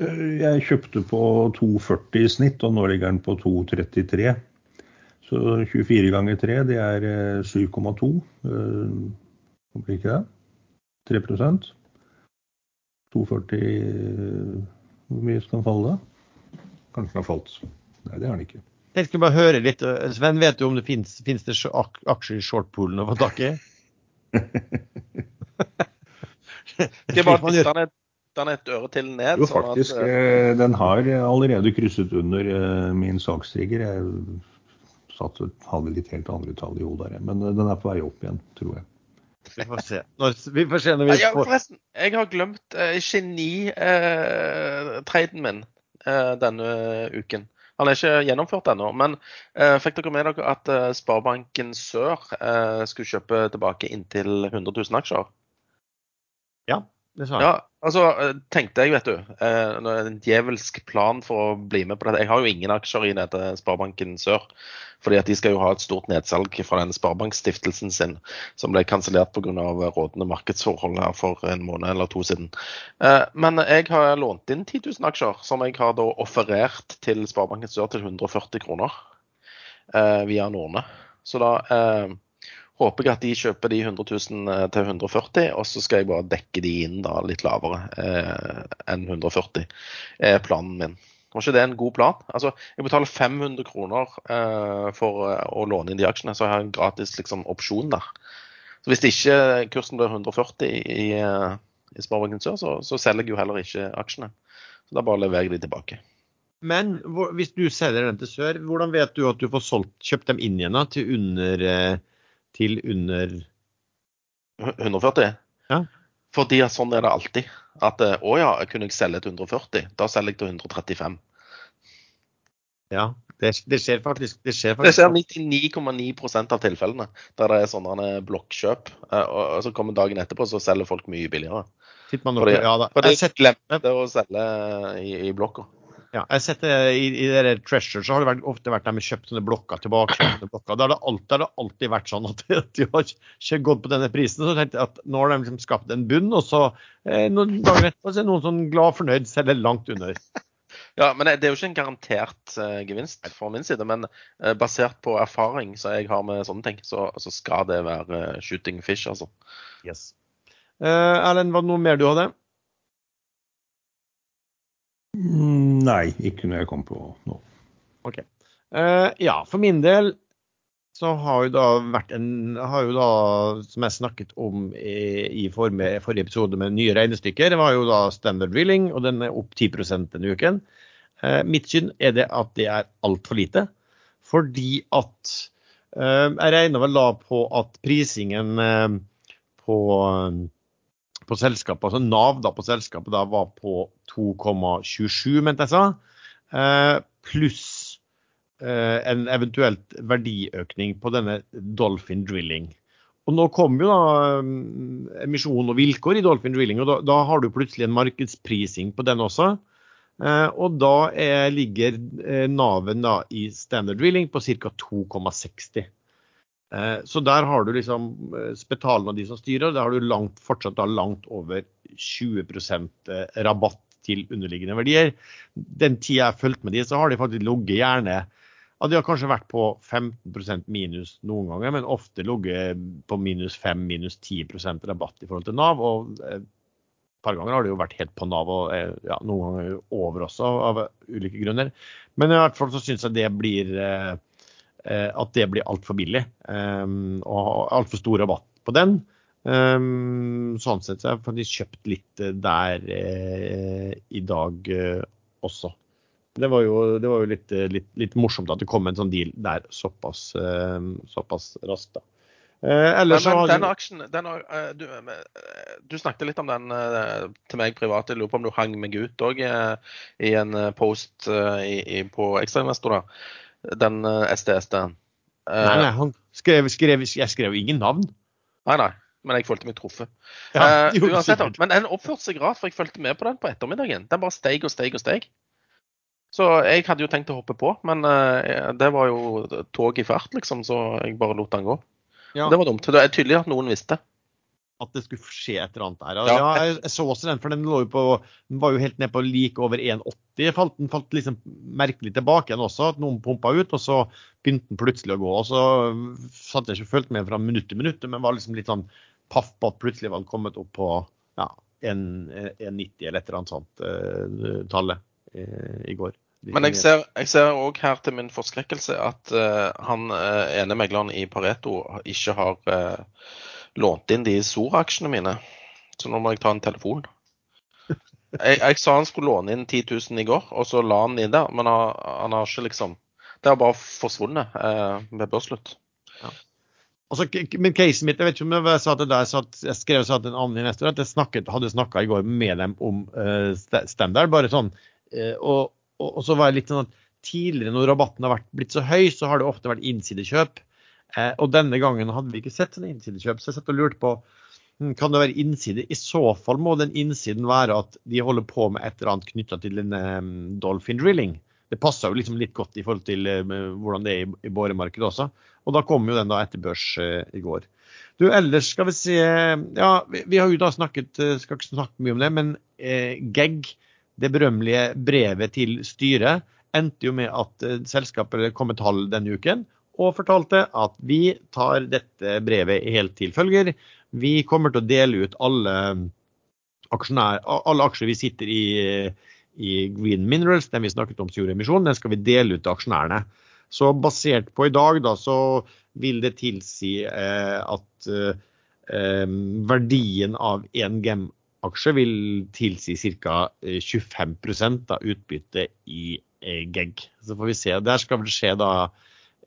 Eh, jeg kjøpte på 2,40 i snitt, og nå ligger den på 2,33. Så 24 ganger 3, det er 7,2. Hvorfor blir ikke det? 3 240 Hvor mye skal den falle da? Kanskje den har falt. Nei, det har den ikke. Jeg skulle bare høre litt. Sven, vet du om det finnes, finnes det aksjer i shortpoolen å få tak i? det er den, den et øre til ned. Jo, sånn faktisk. At, uh, den har allerede krysset under uh, min sakstrigger. Jeg satt, hadde litt helt andre tall i hodet, men uh, den er på vei opp igjen, tror jeg. Vi får se. Når, vi får se når vi ja, forresten, jeg har glemt uh, genitraden min denne uken. Han er ikke gjennomført ennå. Men uh, fikk dere med dere at uh, Sparebanken Sør uh, skulle kjøpe tilbake inntil 100 000 aksjer? Ja, Ja, altså tenkte jeg, vet du. Eh, en djevelsk plan for å bli med på dette. Jeg har jo ingen aksjer i dette Sparebanken Sør. Fordi at de skal jo ha et stort nedsalg fra den sparebankstiftelsen sin, som ble kansellert pga. rådende markedsforhold her for en måned eller to siden. Eh, men jeg har lånt inn 10 000 aksjer, som jeg har da offerert til Sparebanken Sør til 140 kroner eh, via Norne. Så da håper jeg at de kjøper de 100 000 til 140, og så skal jeg bare dekke de inn da litt lavere eh, enn 140, er planen min. Var ikke det en god plan? Altså, Jeg betaler 500 kroner eh, for eh, å låne inn de aksjene, så jeg har en gratis liksom, opsjon der. Så Hvis ikke kursen blir 140 i, eh, i Sparebanken Sør, så, så, selger jeg jo heller ikke aksjene. Så Da bare leverer jeg de tilbake. Men hvis du selger den til Sør, hvordan vet du at du får solgt, kjøpt dem inn igjen da, til under, eh, til under 140? Ja. Fordi sånn er det alltid. At eh, å ja, kunne jeg selge til 140? Da selger jeg til 135. Ja, det, det skjer faktisk. Det skjer, faktisk. Det skjer 99,9 av tilfellene der det er sånne blokkjøp. Eh, og så kommer dagen etterpå, så selger folk mye billigere. Fordi, ja, fordi jeg glemte å selge i, i blokka. Ja, jeg har sett det I, i det Treasure så har det vært, ofte vært der med kjøpt sånne blokker tilbake. Sånne blokker. Da har det, alltid, har det alltid vært sånn at de har ikke gått på denne prisen. Så tenkte jeg at nå har de liksom skapt en bunn, og så eh, noen dager etterpå er noen sånn glad fornøyd selger langt under. Ja, men Det er jo ikke en garantert uh, gevinst fra min side. Men uh, basert på erfaring som jeg har med sånne ting, så, så skal det være uh, shooting fish, altså. Yes. Erlend, var det noe mer du hadde? Nei, ikke når jeg kom på nå. Ok. Uh, ja, for min del så har jo da vært en har jo da, Som jeg snakket om i, i forrige, forrige episode med nye regnestykker, det var jo da Standard Drilling, og den er opp 10% denne uken. Uh, mitt syn er det at det er altfor lite. Fordi at uh, Jeg regner vel da på at prisingen på på selskapet, altså Nav da på selskapet da var på 2,27, mente jeg sa. Eh, pluss eh, en eventuelt verdiøkning på denne Dolphin Drilling. Og Nå kommer jo da mm, emisjon og vilkår i Dolphin Drilling, og da, da, har du plutselig en markedsprising på den også. Eh, og da er, ligger eh, naven da, i standard drilling på ca. 2,60. Eh, så der har du liksom eh, Spetalen og de som styrer, der har du langt, fortsatt da langt over 20 eh, rabatt til underliggende verdier. Den tida jeg har fulgt med de, så har de faktisk ligget gjerne ja, De har kanskje vært på 15% minus noen ganger, men ofte ligget på minus 5, minus 10% rabatt i forhold til Nav. og et par ganger har det jo vært helt på Nav, og ja, noen ganger over også, av ulike grunner. Men i hvert fall så syns jeg det blir at det blir altfor billig. Og altfor stor rabatt på den. Sånn sett så har jeg faktisk kjøpt litt der eh, i dag eh, også. Det var jo, det var jo litt, litt, litt, morsomt at det kom en sånn deal der såpass, eh, såpass raskt. da. ellers men, men den aksjen den, du, du, snakket litt om den til meg privat. Jeg lurer på om du hang meg ut òg i en post på Ekstrainvestor. Den SDS-en. Nei, nei, han skrev, skrev, jeg skrev ingen navn. Nei, nei men jeg følte meg truffet. Ja, uh, uansett, men den oppførte seg rart, for jeg fulgte med på den på ettermiddagen. Den bare steig og steig og steig. Så jeg hadde jo tenkt å hoppe på, men uh, det var jo tog i fart, liksom, så jeg bare lot den gå. Ja. Det var dumt. Det er tydelig at noen visste at det skulle skje et eller annet der. Ja, jeg, så også den, for den, lå jo på, den var jo helt ned på like over 1,80. Falt, den falt liksom merkelig tilbake igjen også, at noen pumpa ut, og så begynte den plutselig å gå. og Så satt jeg ikke og fulgte med fra minutt til minutt, men var liksom litt sånn paff på at plutselig var den kommet opp på ja, 1,90 eller et eller annet sånt uh, tallet uh, i går. Men jeg ser, jeg ser også her til min forskrekkelse at uh, han ene megleren i Pareto ikke har uh, lånt inn de SOR-aksjene mine. Så nå må jeg ta en telefon. Jeg, jeg, sa han skulle låne inn 10 000 i går, og så la han inn der. Men han, han har ikke liksom Det har bare forsvunnet ved børsslutt. Ja. Altså, men casen mitt, jeg vet ikke om jeg sa det der, så at jeg skrev så at en annen investor at jeg snakket, hadde snakka i går med dem om uh, standard. bare sånn, uh, og, og, og, så var jeg litt sånn at Tidligere når rabatten har vært, blitt så høy, så har det ofte vært innsidekjøp. Uh, og denne gangen hadde vi ikke sett en innsidekjøp, så jeg satt og lurte på hm, kan det være innside. I så fall må den innsiden være at de holder på med et eller annet knytta til en um, dolphin drilling det passer jo liksom litt godt i forhold til hvordan det er i, boremarkedet også. Og da kom jo den da etter børs uh, i går. Du, ellers skal vi se Ja, vi, har jo da snakket uh, Skal ikke snakke mye om det, men GEG, det berømmelige brevet til styret, endte jo med at selskapet kom med tall denne uken og fortalte at vi tar dette brevet helt til følger. Vi kommer til å dele ut alle, alle aksjer vi sitter i i Green Minerals, den vi snakket om gjorde emisjon, den skal vi dele ut til aksjonærene. Så basert på i dag, da, så vil det tilsi eh, at eh, verdien av én GEM-aksje vil tilsi ca. 25 av utbyttet i eh, GEG. Så får vi se. Der skal vel skje da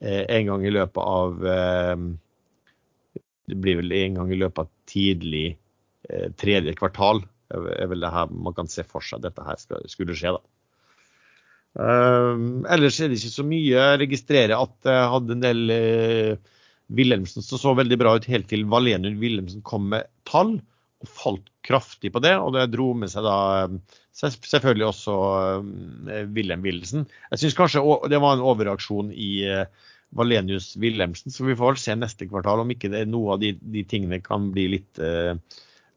en gang i løpet av eh, Det blir vel en gang i løpet av tidlig eh, tredje kvartal er vel det her man kan se for seg dette her skulle skje. da. Ellers er det ikke så mye. Jeg registrerer at jeg hadde en del Wilhelmsen som så veldig bra ut helt til Valenu Wilhelmsen kom med tall og falt kraftig på det. Og det dro med seg da selvfølgelig også uh, Wilhelm Wilhelmsen. Jeg syns kanskje det var en overreaksjon i uh, Valenius Wilhelmsen, så vi får vel se neste kvartal om ikke det er noe av de, de tingene kan bli litt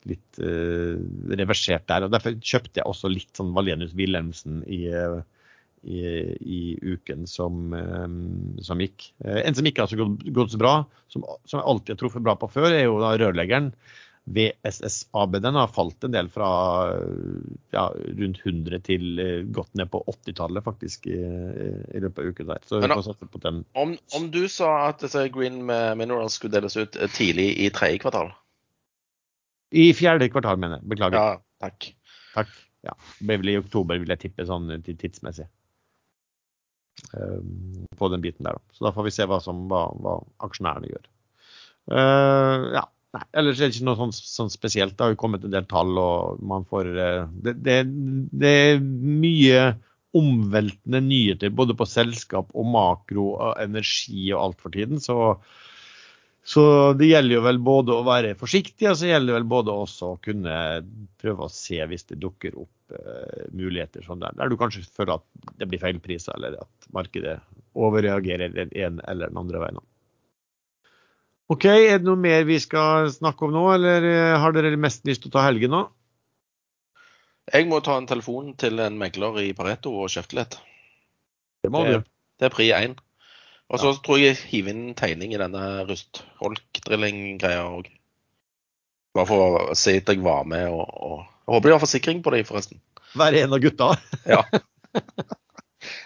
litt uh, reversert der. og Derfor kjøpte jeg også litt sånn Valenius Wilhelmsen i, i, i, uken som, som gikk. En som ikke har gått, gått så bra, som, som, jeg alltid har truffet bra på før, er jo da rørleggeren. VSSAB den har falt en del fra ja, rundt 100 til uh, godt ned på 80-tallet faktisk i, i, løpet av uken der. Så vi får satse på den. Om, om du sa at Green Minerals skulle deles ut tidlig i tredje kvartal? I fjerde kvartal, mener jeg. Beklager. Ja, takk. Takk. Ja. Det ble vel i oktober, vil jeg tippe, sånn tidsmessig. Um, på den biten der. Så da får vi se hva, som, hva, hva aksjonærene gjør. Uh, ja. Nei, ellers er det ikke noe sånn, sånn, spesielt. Det har jo kommet en del tall, og man får uh, det, det, det, er mye omveltende nyheter både på selskap og makro og energi og alt for tiden. Så Så det gjelder jo vel både å være forsiktig, og så gjelder det vel både også å kunne prøve å se hvis det dukker opp uh, muligheter sånn der, der du kanskje føler at det blir feilpriser, eller at markedet overreagerer den ene eller den andre veien. OK, er det noe mer vi skal snakke om nå, eller eh, har dere mest lyst til å ta helgen nå? Jeg må ta en telefon til en megler i Pareto og kjefte litt. Det må Det, du. det er pri 1. Og så tror jeg jeg hiver inn tegning i denne rustholk-drilling-greia òg. Bare for å si at jeg var med, og, og jeg håper de har forsikring på det forresten. Være en av gutta. Ja.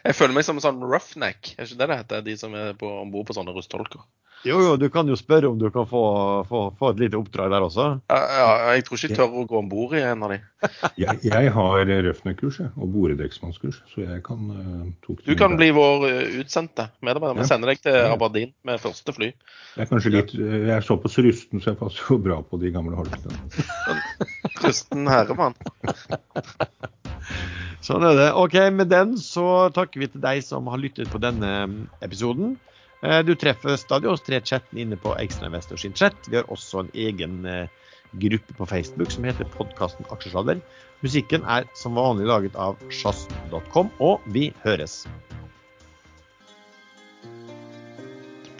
Jeg føler meg som en sånn roughneck, er ikke det det heter? De som er på- om bord på sånne rustholker. Jo, jo, du kan jo spørre om du kan få, få, få et lite oppdrag der også. Ja, ja, jeg tror ikke jeg tør å gå om bord i en av de. Jeg, jeg har røfnekurs og boredekksmannskurs, så jeg kan uh, tok Du kan bli vår eh, utsendte medarbeider. Vi Ja. sender deg til Aberdeen med første fly. Jeg er kanskje litt eh, Jeg er såpass rusten, så jeg passer jo bra på de gamle holkene. rusten herremann. Sånn er det. OK, med den så takker vi til deg som har lyttet på denne episoden. Eh, Du treffer stadig oss tre chatten inne på Ekstrainvestor sin chat. Vi har også en egen eh, gruppe på Facebook som heter podkasten Aksjesladder. Musikken er som vanlig laget av sjazz.com, og vi høres.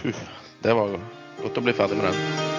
Puh, det var godt å bli ferdig med den.